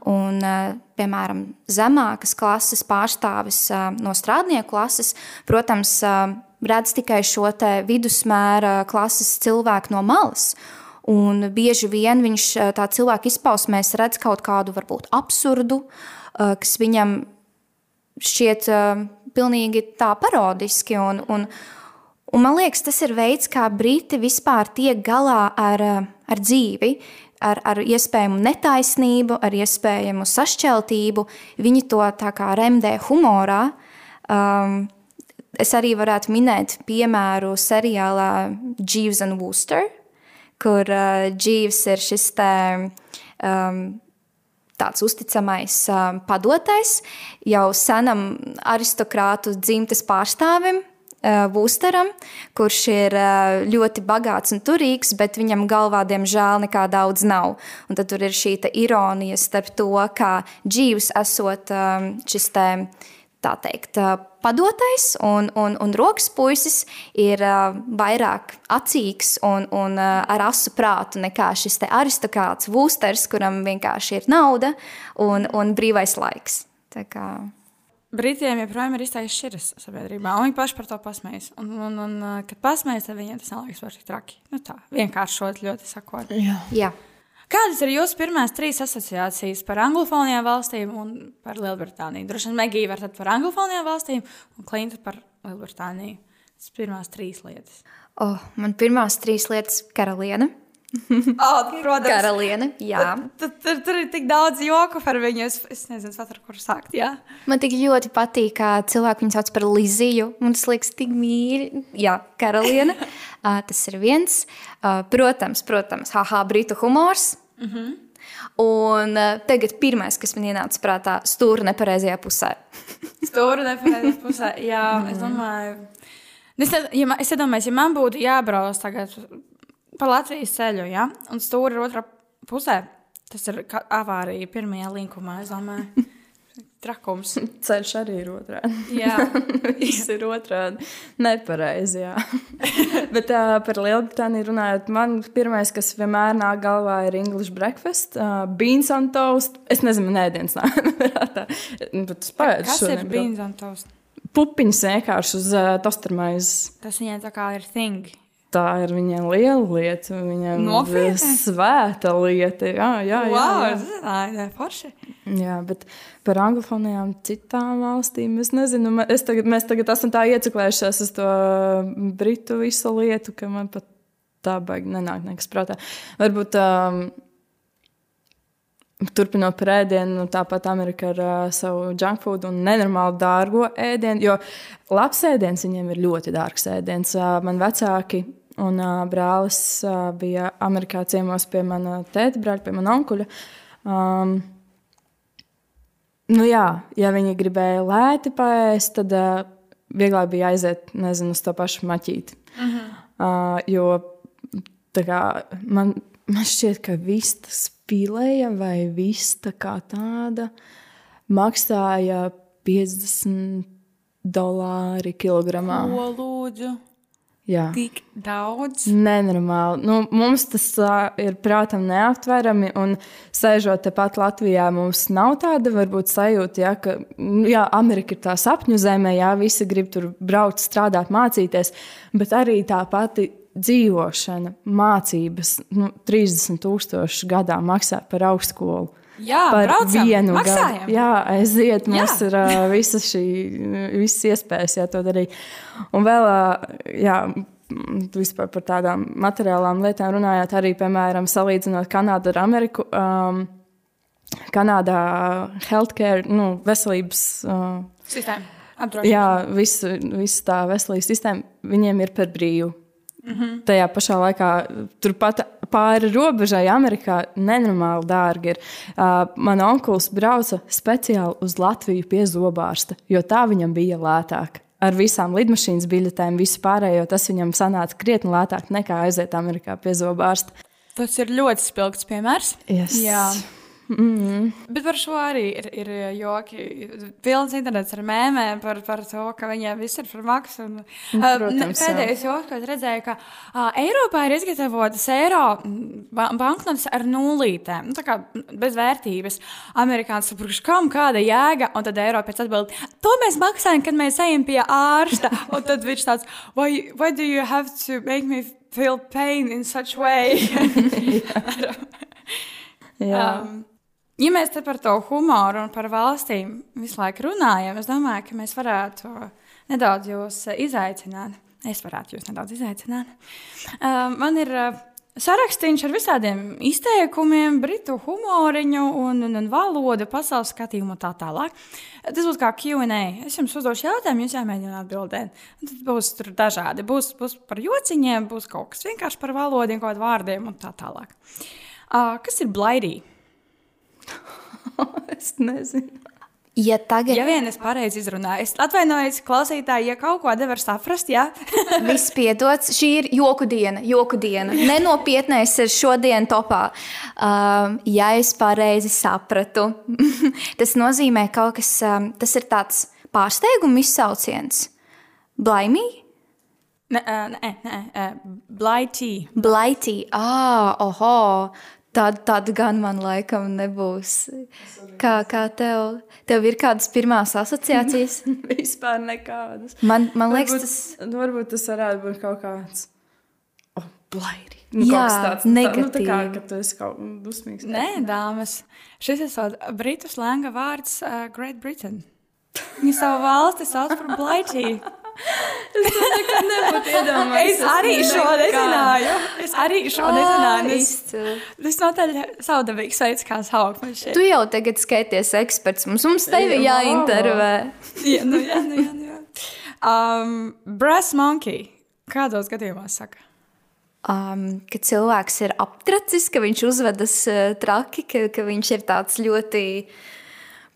Un, eh, piemēram, zemākas klases pārstāvis eh, no strādnieku klases, protams, eh, redz tikai šo vidusmēra klases cilvēku no malas. Un bieži vien viņš tā cilvēka izpausmēs redz kaut kādu varbūt absurdu, kas viņam šķiet pilnīgi tā parodiski. Un, un, un man liekas, tas ir veids, kā briti vispār tiek galā ar, ar dzīvi ar, ar iespējamu netaisnību, ar iespējamu sašķeltību. Viņi to tā kā remdē humorā. Um, es arī varētu minēt piemēru seriālā Jeeves and Wooster, kur uh, Jeeves ir šis te, um, tāds uzticamais um, padotais jau senam aristokrātu dzimtes pārstāvim, Vusteram, kurš ir ļoti bagāts un turīgs, bet viņam galvā, diemžēl, nekā daudz nav. Un tad tur ir šī ironija starp to, kā dzīves esot šis te, tā teikt, padotais un, un, un rokas puisis ir vairāk acīgs un, un ar asu prātu nekā šis aristokrāts Vusters, kuram vienkārši ir nauda un, un brīvais laiks. Tā kā... Britiem joprojām ir izteikti šķiras sabiedrībā, un viņi paši par to pasmējas. Un, un, un kad pasmējas, tad viņiem tas neliekas vairs tik traki. Nu, tā vienkāršot, ļoti sakot. Jā. Jā. Kādas ir jūsu pirmās trīs asociācijas par anglofonijām valstīm un par Lielbritāniju? Droši vien Megija var tad par anglofonijām valstīm un Klinta par Lielbritāniju. Tas ir pirmās trīs lietas. Oh, man pirmās trīs lietas - karaliene. oh, protams, karaliene. Jā, tur, tur, tur ir tik daudz joku par viņu. Es, es nezinu, ar kur sākt. Jā. Man tik ļoti patīk, kā cilvēki viņu sauc par Liziju. Man tas liekas tik mīļi. Jā, karaliene. uh, tas ir viens. Uh, protams, protams, haha, britu humors. Mm -hmm. Un uh, tagad pirmais, kas man ienāca prātā, stūra nepareizajā pusē. stūra nepareizajā pusē. Jā, mm. es domāju. Es, ja, es domāju, ja man būtu jābrauc tagad pa Latvijas ceļu, ja? un stūri ir otrā pusē. Tas ir avārija pirmajā linkumā, es domāju. Trakums. Ceļš arī ir otrādi. Jā, viss ir otrādi. Nepareizi. Bet uh, par Lielbritāniju runājot, man pirmais, kas vienmēr nāk galvā, ir English breakfast, uh, beans on toast. Es nezinu, man ēdienas nāk. Kas ir beans on toast? Pupiņas vienkārši uz uh, tostermaizes. Tas viņai tā kā ir thing tā ir viņa liela lieta. Viņa ir svēta lieta. Jā, jā, wow, jā, jā. forši. Jā, bet par anglofonijām citām valstīm es nezinu. Es tagad, mēs tagad esam tā ieciklējušies uz to britu visu lietu, ka man pat tā baigi nenāk nekas prātā. Varbūt um, Turpinot par ēdienu, nu, tāpat Amerika ar uh, savu junk food un nenormāli dārgo ēdienu. Jo labs ēdiens viņiem ir ļoti dārgs ēdiens. Uh, man vecāki Un uh, brālis uh, bija Amerikā ciemos pie mana tēta, brāļa, pie mana onkuļa. Um, nu jā, ja viņi gribēja lēti paēst, tad uh, vieglāk bija aiziet nezinu, uz to pašu maķīti. Uh -huh. uh, jo kā, man man šķiet, ka vista spīlēja vai vista kā tāda maksāja 50 dolāri kilogramā. Ko lūdzu? Jā. Tik daudz. Nenormāli. Nu, mums tas uh, ir, protams, neaptverami. Un sēžot tepat Latvijā, mums nav tāda varbūt sajūta, ja, ka jā, Amerika ir tā sapņu zeme, jā, visi grib tur braukt, strādāt, mācīties. Bet arī tā pati dzīvošana, mācības, nu, 30,000 gadā maksā par augstskolu. Jā, par braucam, vienu maksājam. gadu. Jā, aiziet, mums Jā. ir uh, visas šī, visas iespējas, jā, to darīt. Un vēl, uh, jā, vispār par tādām materiālām lietām runājot, arī, piemēram, salīdzinot Kanādu ar Ameriku. Um, Kanādā healthcare, nu, veselības, uh, Sistēma. Apdrošināšana. jā, visa, visa tā veselības sistēma viņiem ir par brīvu. Mm -hmm. Tajā pašā laikā turpat pāri robežai Amerikā nenormāli dārgi ir. Uh, man onkulis brauca speciāli uz Latviju pie zobārsta, jo tā viņam bija lētāk. Ar visām lidmašīnas biļetēm, visu pārējo tas viņam sanāca krietni lētāk nekā aiziet Amerikā pie zobārsta. Tas ir ļoti spilgts piemērs. Yes. Jā. Mm. Bet par šo arī ir, ir joki. Pilns internets ar mēmēm par, par to, ka viņiem viss ir par maksu. Un, uh, Protams, jā. pēdējais joks, ko es redzēju, ka uh, Eiropā ir izgatavotas eiro ba banknotes ar nulītēm. Nu, tā kā bez vērtības. Amerikāns saprot, kam kāda jēga, un tad Eiropietis atbild, to mēs maksājam, kad mēs ejam pie ārsta. Un tad viņš tāds, why, why do you have to make me feel pain in such way? Jā. Um, ja mēs te par to humoru un par valstīm visu laiku runājam, es domāju, ka mēs varētu nedaudz jūs eh, izaicināt. Es varētu jūs nedaudz izaicināt. Um, man ir uh, sarakstīns ar visādiem izteikumiem, britu humoriņu un, un, un valodu, pasaules skatījumu un tā tālāk. Tas būs kā QA. Es jums uzdošu jautājumu, jūs jāmēģina atbildēt. Tad būs tur dažādi. Būs, būs par jociņiem, būs kaut kas vienkārši par valodiem, kaut kādiem vārdiem un tā tālāk. Uh, kas ir blaidī? es nezinu. Ja tagad Ja vien es pareizi izrunāju, es atvainojos, klausītāji, ja kaut ko nevar saprast, jā. viss piedots, šī ir joku diena, joku diena. Nenopietnais ir šodien topā. Um, ja es pareizi sapratu, tas nozīmē kaut kas, um, tas ir tāds pārsteiguma izsauciens. Blaimīgi? Nē, ā, nē, nē, ā, blaidī. Blaitī, ah, oho, tad, tad gan man laikam nebūs. Kā, kā tev? Tev ir kādas pirmās asociācijas? Vispār nekādas. Man, man liekas, varbūt, tas nu, varbūt tas varētu būt kaut kāds. Oh, blaidi. Nu, Jā, kaut kas tāds tā, nu, tā kā, ka tu esi kaut kāds dusmīgs. Nē, dāmas, šis ir britu slēga vārds uh, Great Britain. Viņa savu valsti sauc par blaidī. Nebūtu iedomājies. Es arī šo nezināju. Es arī šo nezināju. Tas, izcili. tas notaļ saudabīgs veids, kā saukt man šeit. Tu jau tagad skaities eksperts. Mums, mums tevi Jā, jāintervē. Jā, nu jā, nu jā, nu jā. Um, Brass monkey. Kādos gadījumos saka? Um, ka cilvēks ir aptracis, ka viņš uzvedas uh, traki, ka, ka viņš ir tāds ļoti,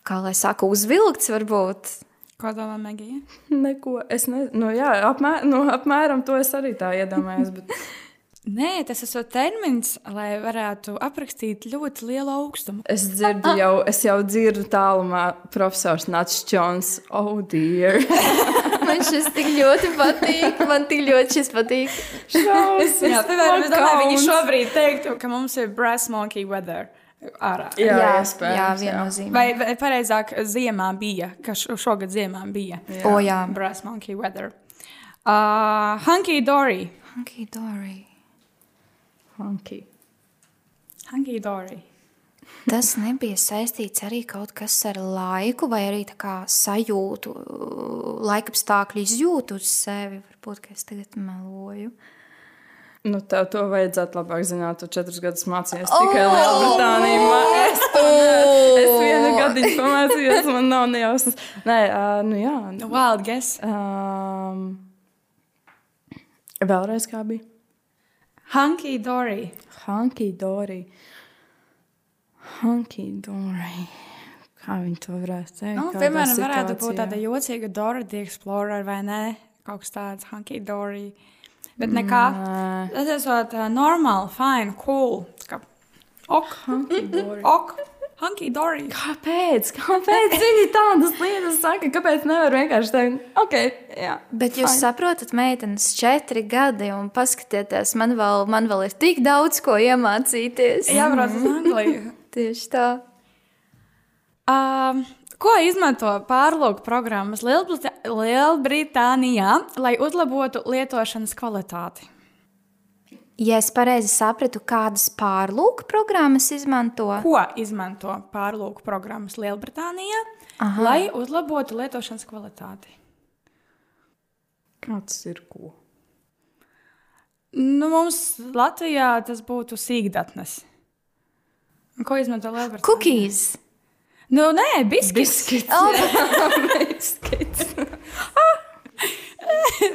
kā lai saka, uzvilkts varbūt. Ko domā Megija? Neko. Es nezinu. Nu, jā, apmēr, nu, apmēram to es arī tā iedomājos. Bet... Nē, tas ir termins, lai varētu aprakstīt ļoti lielu augstumu. Es dzirdu, jau, es jau dzirdu tālumā profesors Nats Čons. Oh, dear! Man šis tik ļoti patīk. Man tik ļoti šis patīk. Šausmas! Jā, piemēram, es domāju, viņi šobrīd teiktu, ka mums ir brass monkey weather. Ārā. Jā, jā, iespējams, jā jā. viennozīmīgi. Vai, vai pareizāk, ziemā bija, ka šo- šogad ziemā bija O, jā. brass monkey weather. Uh, hunky dory. Hunky dory. Funky. Hunky dory. Tas nebija saistīts arī kaut kas ar laiku, vai arī tā kā sajūtu, laikapstākļu izjūtu uz sevi. Varbūt, ka es tagad meloju. Nu, tev to vajadzētu labāk zināt. Tu četrus gadus mācījies tikai Lielbritānijā. Ma- Es, ne- es vienu gadiņu pamācījos, man nav nejausmas. Nē, uh, nu jā. Wild guess. Um, vēlreiz kā bija? Hunky dory. Hunky Dory. Hunky Dory. Kā viņi to varētu teikt? Nu, piemēram, varētu būt situācijā? tāda jocīga Dora the Explorer vai ne? Kaut kas tāds, hunky dory. Bet nekā. Tas esot uh, normāli, fine, cool. kā Ok, ok, hunky dory. Kāpēc? Kāpēc viņi tādas lietas saka? Kāpēc nevar vienkārši teikt, ok, jā. Bet jūs saprotat, meitenes, četri gadi, un paskatieties, man vēl, man vēl ir tik daudz ko iemācīties. Jābrauc uz Angliju. Tieši tā. Um, ko izmanto pārlūku programmas Lielbrita Lielbritānijā, lai uzlabotu lietošanas kvalitāti? Ja es pareizi sapratu, kādas pārlūku programmas izmanto, Ko izmanto pārlūku programmas Lielbritānijā, Aha. lai uzlabotu lietošanas kvalitāti? Kāds ir ko? Nu, mums Latvijā tas būtu sīkdatnes. Ko izmanto Lielbritānijā? cookies. Nu, nē, biskits. Biskits. Oh,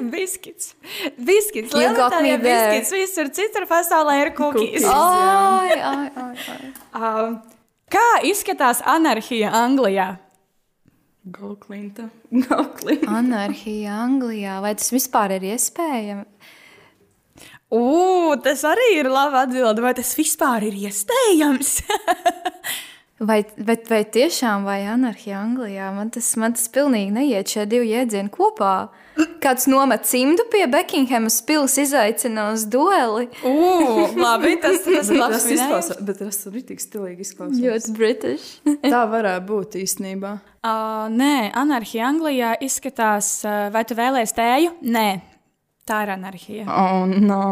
biskits. Biskits. You got me there. biskits. Visur citur pasaulē ir kukīs. Cookies. ai, ai, ai, ai. Um, kā izskatās anarhija Anglijā? Galklinta. Galklinta. Anarhija Anglijā. Vai tas vispār ir iespējams? Ugh, tas arī ir labi atbildi. Vai tas vispār ir iespējams? Vai, bet vai tiešām vai anarhija Anglijā? Man tas, man tas pilnīgi neiet šie divi jēdzieni kopā. Kāds nomet cimdu pie Bekinghamas pils, izaicina uz dueli. Ugh, labi, tas, tas ir labs izklausās, bet tas ir tik stilīgi izklausās. Ļoti british. Tā varētu būt īstenībā. Uh, nē, anarhija Anglijā izskatās, uh, vai tu vēlēsies tēju? Nē, tā ir anarhija. Oh, no.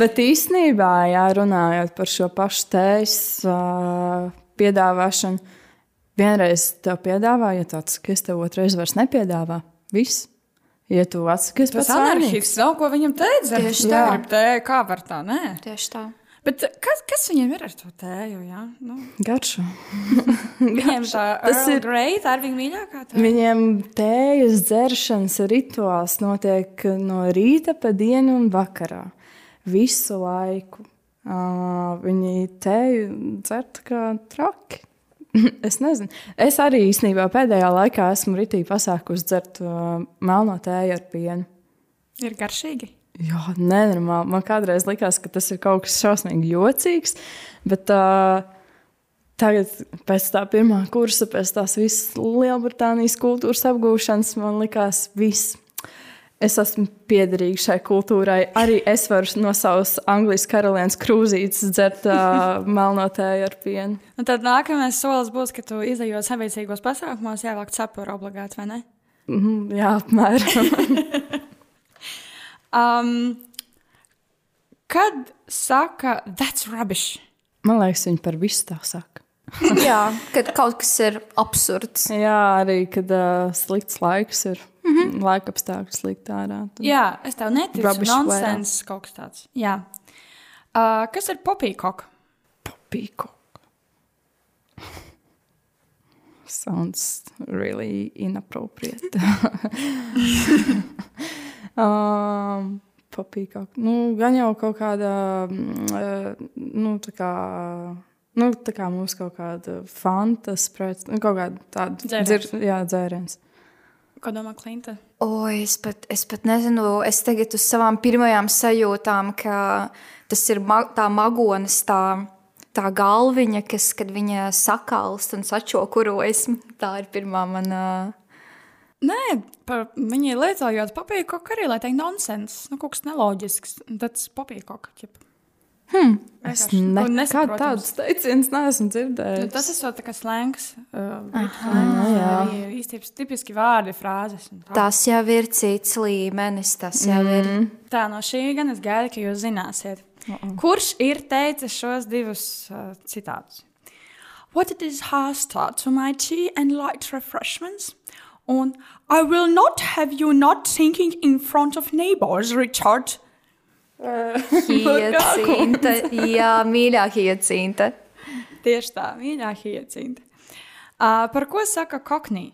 Bet īstenībā, jā, runājot par šo pašu tējas uh, piedāvāšanu, vienreiz tev piedāvā, ja tu atsakies, tev otrreiz vairs nepiedāvā. Viss. Ja tu atsakies, Tas vainīgs. anarchists nav ko viņam teica. Tieši tā. grib tēju, kā var tā, nē. Tieši tā. Bet kas, kas viņiem ir ar to tēju? Jā? Nu, Garšo. viņiem tā Tas ir- Grey, tā ir viņa mīļākā tēja. Viņiem tējas dzeršanas rituāls notiek no rīta pa dienu un vakarā. Visu laiku. Viņi tēju dzert kā traki. es nezinu. Es arī īstenībā pēdējā laikā esmu ritīgi pasākusi dzert uh, melno tēju ar pienu. Ir garšīgi. Jā, nenormāli. Man kādreiz likās, ka tas ir kaut kas šausmīgi jocīgs, bet uh, tagad, pēc tā pirmā kursa, pēc tās visas Lielbritānijas kultūras apgūšanas, man likās, viss. Es esmu piederīga šai kultūrai. Arī es varu no savas Anglijas karalienes krūzītes dzert uh, melno tēju ar pienu. Un tad nākamais solis būs, ka tu izējot sabiedrīgos pasākumos, jāvāk cepuri obligāti, vai ne? Mhm, jā, apmēram. Um, kad saka, that's rubbish. Man liekas, viņi par visu tā saka. Jā, kad kaut kas ir absurds. Jā, arī kad uh, slikts laiks ir. Mm -hmm. Laika apstākļi slikti ārā. tad- Jā, es tev neticu. Nonsens kaut kas tāds. Jā. Uh, kas ir popīkoka? Peacock. Sounds really inappropriate. um, Papīkāk. Nu, gan jau kaut kāda, mm, nu, tā kā, nu, tā kā mums kaut kāda fantasprēc, nu, kaut kāda tāda Dzēriens. dzir- jā, dzēriens. Ko domā Klinta? O, es pat, es pat nezinu, es tagad uz savām pirmajām sajūtām, ka tas ir ma tā magonis, tā, tā galviņa, kas, kad viņa sakalst un sačokurojas, tā ir pirmā mana. Nē, par, viņi lietojot popīkoku arī, lai teiktu nonsens. Nu, kaut kas neloģisks. Tas popīkoka. Es Vienkārši, nu, nekad tādus teicienus neesmu Nu, dzirdējis. tas ir kā slēngs. Uh, īstenībā tipiski vārdi, frāzes. Tas jau ir cits līmenis, mm. ir. Tā no šī gan es gaidu, ka jūs zināsiet. Uh -uh. Kurš ir teicis šos divus uh, citātus? What it is has start to my tea and light refreshments? Un I will not have you not thinking in front of neighbors, Richard. Hiecinta, jā, mīļā hiecinta. Tieši tā, mīļā hiecinta. Uh, par ko saka koknī?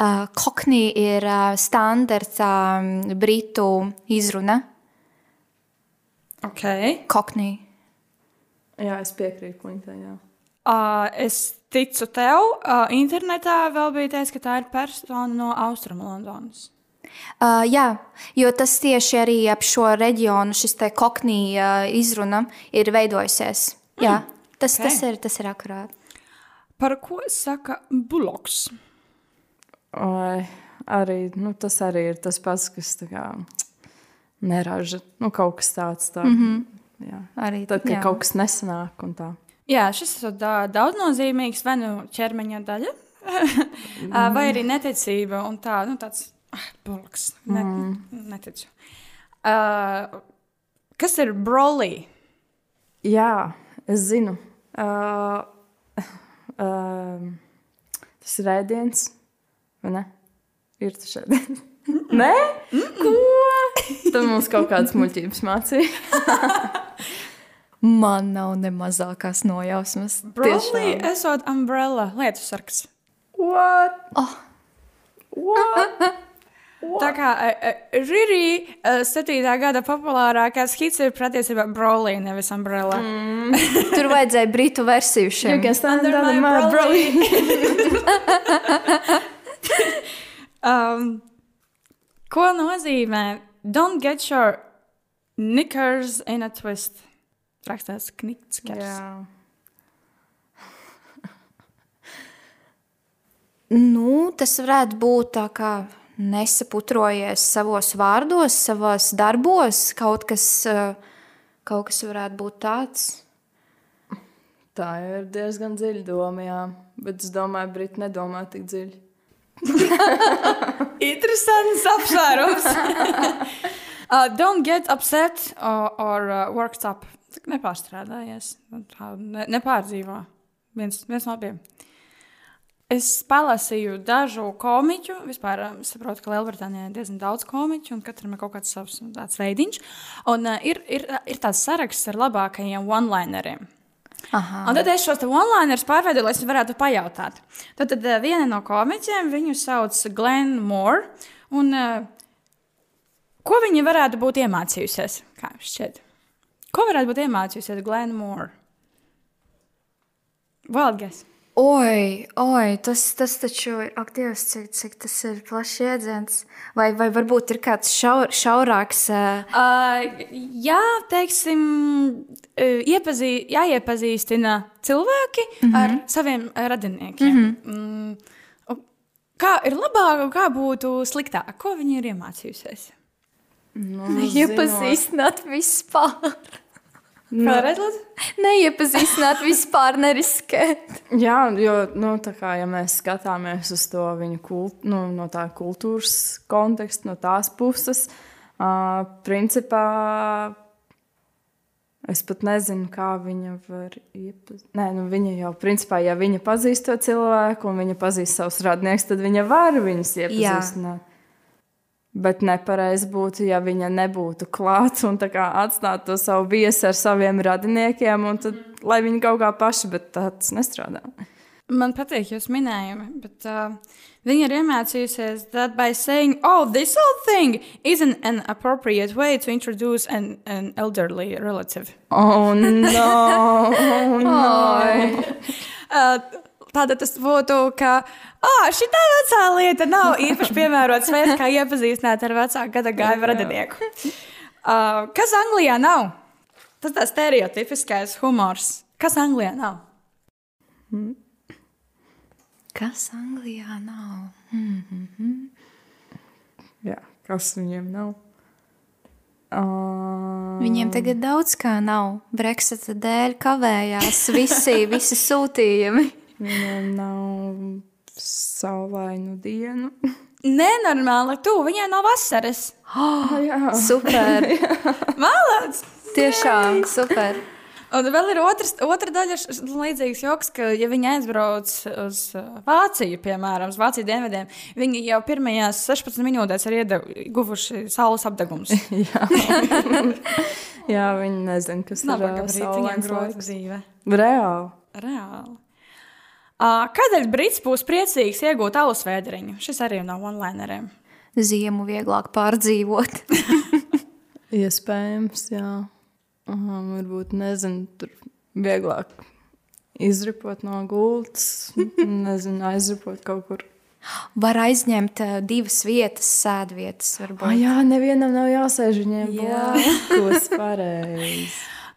Uh, Koknī ir uh, standarts um, britu izruna. Ok. Koknī. Jā, es piekrītu Klintai. jā. Uh, es ticu tev. Uh, internetā vēl bija teikts, ka tā ir persona no Austrumu Londonas. Uh, jā, jo tas tieši arī ap šo reģionu, šis te koknija uh, izruna ir veidojusies. Jā, tas, ok. tas, ir, tas ir akurāt. Par ko saka buloks? Vai arī nu, tas arī ir tas pats, kas tā kā neraža. Nu, kaut kas tāds tā, mm -hmm. jā. Arī Tad, kad jā. kaut kas nesanāk un tā. Jā, šis ir da- daudznozīmīgs, vai nu ķermeņa daļa, vai arī neticība. un Tā, nu, tāds ah, buloks. Ne, Neticu. Uh, kas ir brolī? Jā, es zinu. Uh, uh, tas ir ēdiens, vai ne? Ir tas ēdiens. Nē, ko? Tad mums kaut kādas muļķības mācīja. Man nav ne mazākās nojausmas. Brolī esot umbrella lietu sargs. What? What? Tā kā Rīrī, septītā gada populārākais hits ir patiesībā brolī, nevis umbrella. Mm. Tur vajadzēja britu versiju You šim. can stand Under my my brolly. Um, ko nozīmē Don't get your knickers in a twist? Rakstās knickers. Jā. Nu, tas varētu būt tā kā nesaputrojies savos vārdos, savos darbos. Kaut kas, eh, kaut kas varētu būt tāds. Tā ir diezgan dziļa doma, jā. Bet es domāju, Briti nedomā tik dziļi. Interesants apsvērums. uh, don't get upset or, or uh, worked up. Nepārstrādājies. Nepārdzīvo. Viens, viens no abiem. Es palasīju dažu komiķu. Vispār um, saprotu, ka Lielbritānijā ir diezgan daudz komiķu, un katram ir kaut kāds savs nu, tāds veidiņš. Un uh, ir, ir, ir tāds saraksts ar labākajiem one-lineriem. Aha. Un tad es šos te one-liners pārveidoju, lai es varētu pajautāt. Tad, tad eh, viena no komiķiem viņu sauc Glenn Moore. Un, eh, ko viņa varētu būt iemācījusies? Kā jums šķiet? Ko varētu būt iemācījusies Glenn Moore? Valdes. Oi, oi, tas, tas taču ir ak, Dievs, cik, cik tas ir plašs jēdziens. Vai, vai varbūt ir kāds šaur, šaurāks. Uh, Uh, jā, teiksim, iepazī, jāiepazīstina cilvēki mm -hmm. ar saviem radiniekiem. Mm -hmm. mm, kā ir labāk, un kā būtu sliktāk? Ko viņa ir iemācījusies? Nu, Iepazīstināt vispār. Vēlreiz, lūdzu. Neiepazīstināt vispār, neriskēt. Jā, jo nu, tā kā, ja mēs skatāmies uz to viņa kult, nu, no tā kultūras konteksta, no tās puses, uh, principā es pat nezinu, kā viņa var iepazīt. Nē, nu, viņa jau, principā, ja viņa pazīst to cilvēku un viņa pazīst savus radniekus, tad viņa var viņus iepazīstināt. Bet nepareizi būtu, ja viņa nebūtu klāta un atstātu to savu viesi ar saviem radiniekiem, un tad, lai viņi kaut kā paši, bet tas nestrādā. Man patīk jūs minējumi, bet uh, viņa ir iemācījusies that by saying, oh, this whole thing isn't an appropriate way to introduce an, an elderly relative. Oh, no! Oh, no. Uh, Tātad tas būtu, ka ah, šī tā vecā lieta nav īpaši piemērots veids, kā iepazīstināt ar vecāku gada gāju radinieku. Uh, kas Anglijā nav? Tas tā stereotipiskais humors. Kas Anglijā nav? Kas Anglijā nav? Jā, kas viņiem nav? Uh, Viņiem tagad daudz kā nav. Brexita dēļ kavējās visi, visi sūtījumi. Viņiem nav saulainu dienu. Nenormāli, tu viņai nav vasaras. jā, Super! Mālāts! Tiešām super! Un vēl ir otrs, otra daļa, līdzīgs joks, ka, ja viņi aizbrauc uz uh, Vāciju, piemēram, uz Vācijas dienvidiem, viņi jau pirmajās 16 minūtēs ir iedev- guvuši saules apgabals. jā, viņi nezina, kas Nabaga ir saulains laiks. dzīve. Reāli. Reāli. Uh, kādēļ Brits būs priecīgs iegūt alus vēderiņu? Šis arī nav onlineriem. Ziemu vieglāk pārdzīvot. Iespējams, jā. Aha, varbūt nezinu, tur vieglāk izripot no gultas, nezinu, aizripot kaut kur Var aizņemt uh, divas vietas, sēdvietas. Varbūt. Ah, jā, nevienam nav jāsēž viņiem Jā. blakus. Pareizi.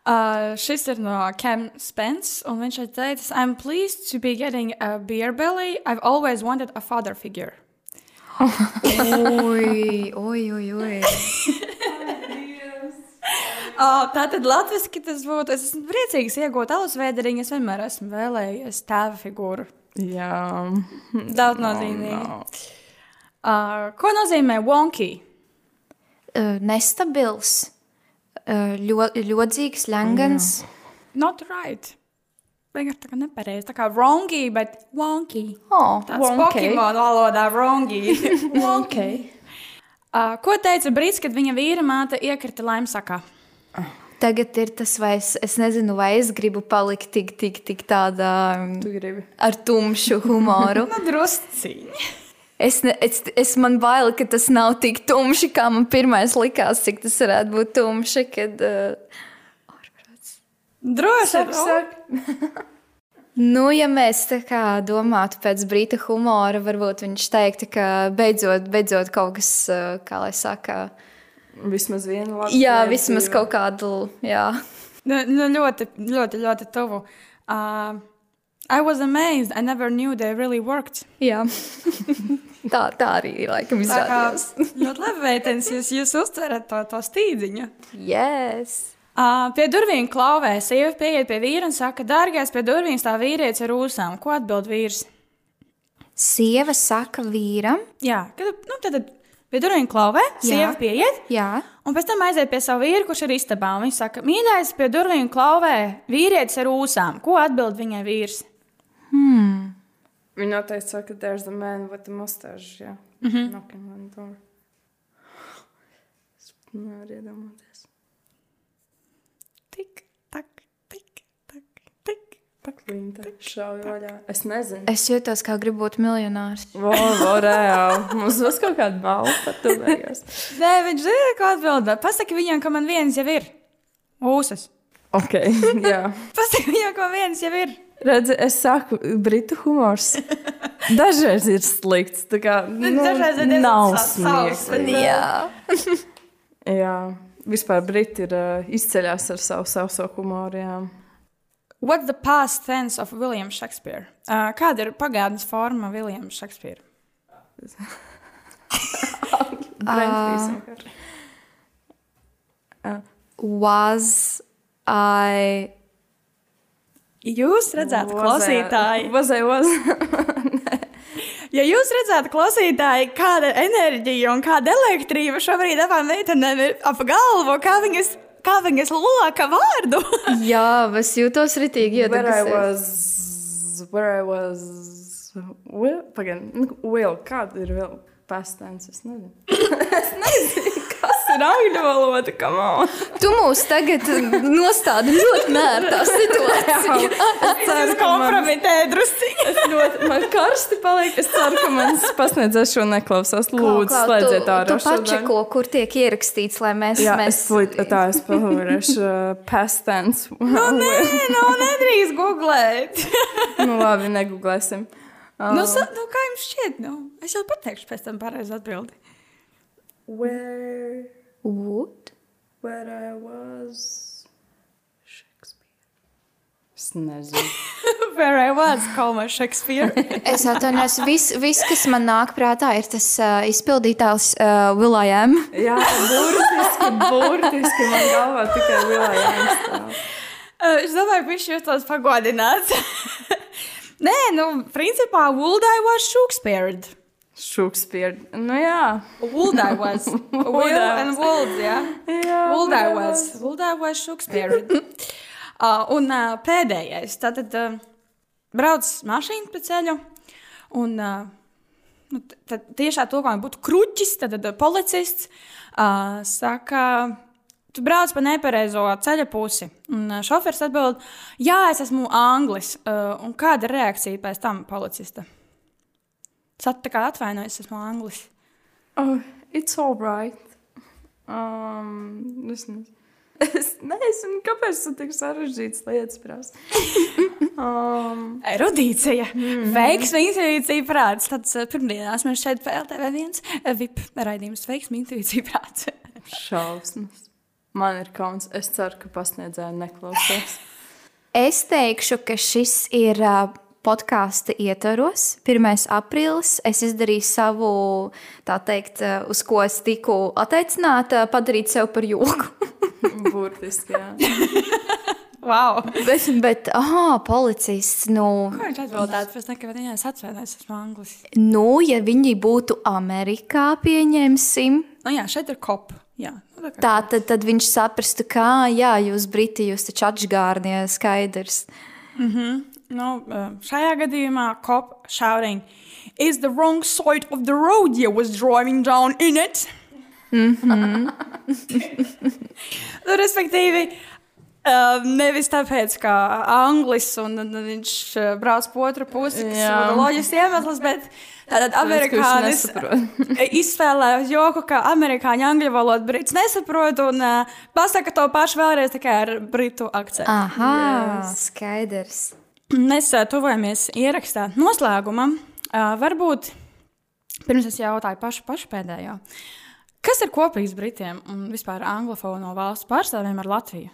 Uh, šis ir no Cam Spence, un viņš ir teicis, I'm pleased to be getting a beer belly. I've always wanted a father figure. Oi, oi, oi, oi. Uh, tā tad latviešu tas būtu. Es esmu priecīgs iegūt alus vēderiņu. Es vienmēr esmu vēlējies tēva figūru. Jā, Daudz nozīmīgi. Uh, ko nozīmē wonky? Uh, nestabils, ļo, ļodzīgs, ļangans. Not right. Vienkārši tā kā nepareizi. Tā kā wrongy, bet wonky. Oh, Tāds Wonky. Pokemon valodā wrongy. ok. uh, ko teica Brīts, kad viņa vīra māte iekrita laimsakā? tagad ir tas, vai es, es nezinu, vai es gribu palikt tik, tik, tik tādā Tu gribi. ar tumšu humoru. Drusciņi. Es, ne, es, es man bail, ka tas nav tik tumši, kā man pirmais likās, cik tas varētu būt tumši. Kad, uh, Droši Sak, vien. nu, ja mēs kā domātu pēc brīta humora, varbūt viņš teiktu, ka beidzot, beidzot kaut kas, uh, kā lai saka, Vismaz vienu labu. jā, lietu, vismaz kaut kādu, jā. Nu, nu, ļoti, ļoti, ļoti tuvu. Uh, I was amazed. I never knew they really worked. jā. tā, tā arī laikam Tā kā izrādījās. ļoti labi vērtens, jūs, jūs uztverat to, to stīdziņu. Yes. Uh, pie durvīm klauvē sieva pieiet pie vīra un saka, dārgais, pie durvīm stāv vīrietis ar ūsām. Ko atbild vīrs? Sieva saka vīram, Jā, kad, nu, tad tad pie durvīm klauvē, sieva pieiet, jā, un pēc tam aiziet pie sava vīra, kurš ir istabā. un Viņš saka, mīļais, pie durvīm klauvē vīrietis ar ūsām. Ko atbild viņai vīrs? Viņa noteikti saka, there's the man with the mustache. Jā, mm -hmm. knocking on the door. Es nevaru iedomāties. Tik, tak, tik, tak, tik. Klinta šauja vaļā. Es nezinu. es jūtos kā gribu būt miljonārs. Vo, vo, reāli. Mums būs kaut kāda balva par to beigās. Nē, viņš zina, ko atbildēt. Pasaki viņam, ka man viens jau ir. Ūsas. Ok, jā. Pasaki viņam, ka man viens jau ir. Redzi, es saku, britu humors. Dažreiz ir slikts. Tā kā nu, dažreiz ir nav smieklīgi. Jā. Jā, vispār briti ir uh, izceļās ar savu sauso humoru. Jā. What's the past tense of William Shakespeare? Uh, kāda ir pagātnes forma William Shakespeare? Brainfreeze vienkārši. Was I. Jūs redzētu, klausītāji, I was? ja jūs redzētu, klausītāji, kāda enerģija un kāda elektrība šobrīd abām meitenēm ir ap galvu, kā viņas, kā viņas loka vārdu. Jā, es jūtos ritīgi Where I iedegusies. was. Where I was. Will, pagaid, nu, will, kāda ir vēl past tense? Es nezinu. es nezinu, ir angļu valoda, come on. Tu mūs tagad nostādi ļoti nērtā situācijā. Es ceru, ka man, kompromitē drusciņi. es ļoti, man karsti paliek. Es ceru, ka mans pasniedzējs šo neklausās. Lūdzu, slēdziet ārā Tu pačeko, kur tiek ierakstīts, lai mēs. Jā, mēs... es tūlīt, tā es pavarēšu uh, past tense. No, Nē, nu, nedrīkst googlēt. nu labi, negooglēsim. nu, sa, nu, kā jums šķiet? Nu, es jau pateikšu pēc tam pareizi atbildi. Where, Would? where I was Shakespeare. Es nezinu. Where I was, Kalma Shakespeare. Es atvainojos, viss, vis, kas man nāk prātā, ir tas uh, izpildītājs uh, Vilājam. Jā, burtiski, burtiski man galvā tikai vilā jāizstāv. Uh, es domāju, viņš jūtas pagodināts. Nē, nu, principā, Woldai was Shakespeare. Shakespeare. Nu jā. Woldai was. Will and Wold, jā. Jā, Woldai was. Woldai was Shakespeare. uh, un uh, pēdējais. Tātad uh, brauc mašīna pa ceļu. Un uh, nu, tad tiešā tulkojumā būtu kruķis, tad, tad policists uh, saka, tu brauc pa nepareizo ceļa pusi. Un uh, šofers atbild, jā, es esmu anglis. Uh, un kāda ir reakcija pēc tam policista? Sat tā kā atvainojas, esmu anglis. Oh, it's all right. Um, es nezinu. Es nezinu, kāpēc tu tik sarežģītas lietas prasa. um, Erudīcija, mm. veiksme, intuīcija, prāts. Tad uh, pirmdienās mēs šeit PLTV viens uh, VIP raidījums veiksme, intuīcija, prāts. šausmas. Man ir kauns. Es ceru, ka pasniedzēji neklausās. Es teikšu, ka šis ir uh, podkāstu ietvaros. 1. aprīlis es izdarīju savu, tā teikt, uz ko es tiku atteicināta, padarīt sev par joku. Burtiski, jā. Wow! bet, bet ah, policists, nu, Ko viņš atbildētu pēc tam, kad viņas atvainojas, esmu anglis? nu, ja viņi būtu Amerikā, pieņemsim, Nu jā, šeit ir kop. Jā. Nu, tā tā, tad, tad viņš saprastu, kā, jā, jūs Briti, jūs taču atžgārnie skaidrs. Nu, uh, šajā gadījumā cop shouting is the wrong side of the road you was driving down in it. Mm -hmm. nu, respektīvi, uh, nevis tāpēc, ka anglis un, un viņš uh, brauc pa otru pusi, kas ir loģisks iemesls, bet tātad amerikānis izspēlēja joku, ka amerikāņu angļu valodu brits nesaprot un uh, pasaka to pašu vēlreiz tikai ar britu akcentu. Aha, yes. skaidrs. Mēs tuvojamies ierakstā noslēgumam. Varbūt pirms es jautāju pašu, pašu pēdējo. Kas ir kopīgs Britiem un vispār anglofono valstu pārstāvjiem ar Latviju?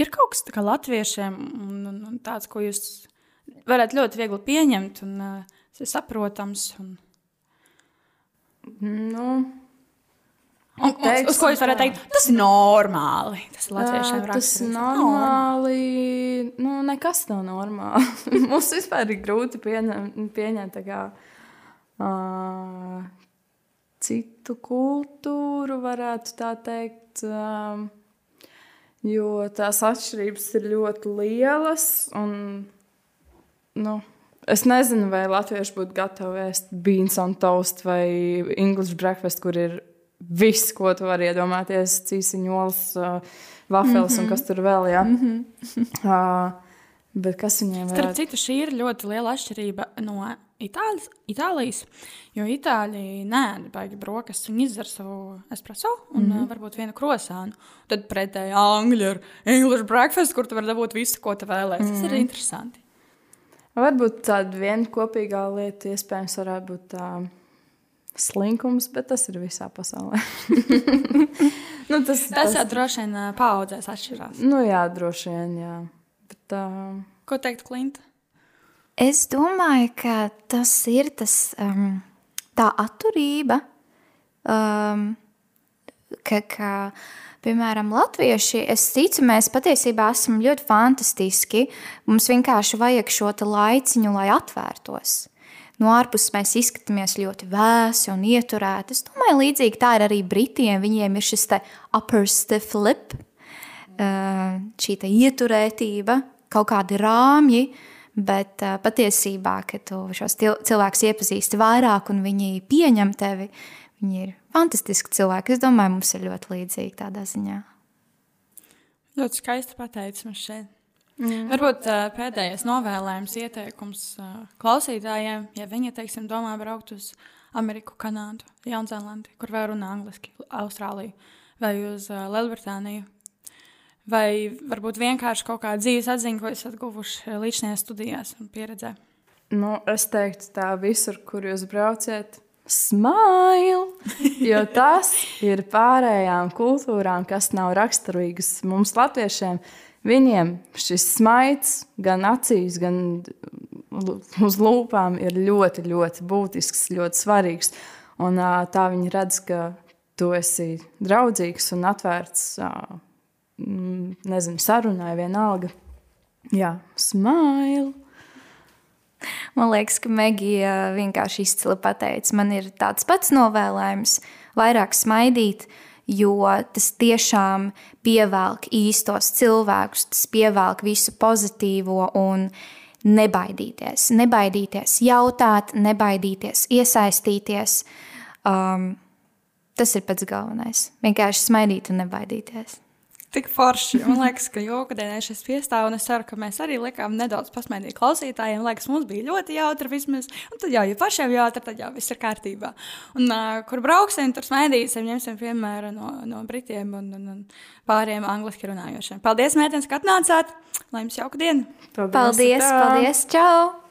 Ir kaut kas tāds kā latviešiem, un, un, un tāds, ko jūs varat ļoti viegli pieņemt, un uh, tas ir saprotams. Un, Nu, un, un, Teiksim uz ko jūs varat tā. teikt? Tas ir normāli. Tas ir latviešiem Ā, tas raksturīgs. normāli. Nu, nekas nav normāli. Mums vispār ir grūti pieņemt, pieņemt tā kā, uh, citu kultūru, varētu tā teikt. Um, jo tās atšķirības ir ļoti lielas. Un, nu, es nezinu, vai latvieši būtu gatavi ēst beans on toast vai English breakfast, kur ir viss, ko tu vari iedomāties, cīsiņols, uh, vafels mm -hmm. un kas tur vēl. Jā. Mm -hmm. uh, bet kas viņiem Starp varētu citu, šī ir ļoti liela atšķirība no Itālijas, Itālijas jo itāļi nē, baigi brokastis, viņi izdzer savu espreso un mm -hmm. varbūt vienu krosānu. Tad pretēji angļu ar English breakfast, kur tu vari dabūt visu, ko tu vēlēsies. Mm -hmm. Tas ir interesanti. Varbūt tāda viena kopīgā lieta, iespējams, varētu būt tā slinkums, bet tas ir visā pasaulē. nu, tas, Tas jau droši vien paudzēs atšķirās. Nu, jā, droši vien, jā. Bet, uh, Ko teikt, Klinta? Es domāju, ka tas ir tas, um, tā atturība, um, ka, ka, piemēram, latvieši, es ticu, mēs patiesībā esam ļoti fantastiski. Mums vienkārši vajag šo te laiciņu, lai atvērtos. No ārpuses mēs izskatāmies ļoti vēsi un ieturēti. Es domāju, līdzīgi tā ir arī Britiem. Viņiem ir šis upper stiff lip, uh, šī ieturētība, kaut kādi rāmji. Bet uh, patiesībā, kad tu šos cilvēkus iepazīsti vairāk un viņi pieņem tevi, viņi ir fantastiski cilvēki. Es domāju, mums ir ļoti līdzīgi tādā ziņā. Ļoti skaisti pateicis mums šeit. Mm. Varbūt uh, pēdējais novēlējums, ieteikums uh, klausītājiem, ja viņi, teiksim, domā braukt uz Ameriku, Kanādu, Jaunzēlandi, kur vēl runā angliski, Austrāliju vai uz uh, Lielbritāniju. Vai varbūt vienkārši kaut kāda dzīves atziņa, ko esat guvuši līdzinājās studijās un pieredzē. nu, es teiktu, tā visur, kur jūs brauciet, smile! Jo tas ir pārējām kultūrām, kas nav raksturīgas mums, latviešiem. Viņiem šis smaids, gan acīs, gan uz lūpām, ir ļoti, ļoti būtisks, ļoti svarīgs. Un, tā viņi redz, ka tu esi draudzīgs un atvērts, nezinu, sarunai, vienalga. Jā, smile! Man liekas, ka Megija vienkārši izcili pateica, man ir tāds pats novēlējums, vairāk smaidīt, jo tas tiešām pievelk īstos cilvēkus, tas pievelk visu pozitīvo un nebaidīties. Nebaidīties jautāt, nebaidīties iesaistīties. Um, tas ir pats galvenais. Vienkārši smaidīt un nebaidīties. Tik forši. Man liekas, ka joka dienā šis piestāv, un es ceru, ka mēs arī likām nedaudz pasmaidīt klausītājiem. Liekas, mums bija ļoti jautri vismaz. Un tad jau, ja pašiem jautri, tad jau viss ir kārtībā. Un uh, kur brauksim, tur smaidīsim, ņemsim piemēru no, no Britiem un, un, un pāriem angliski runājošiem. Paldies, mētens, ka atnācāt! Lai jums jauka diena! Paldies, paldies, paldies čau!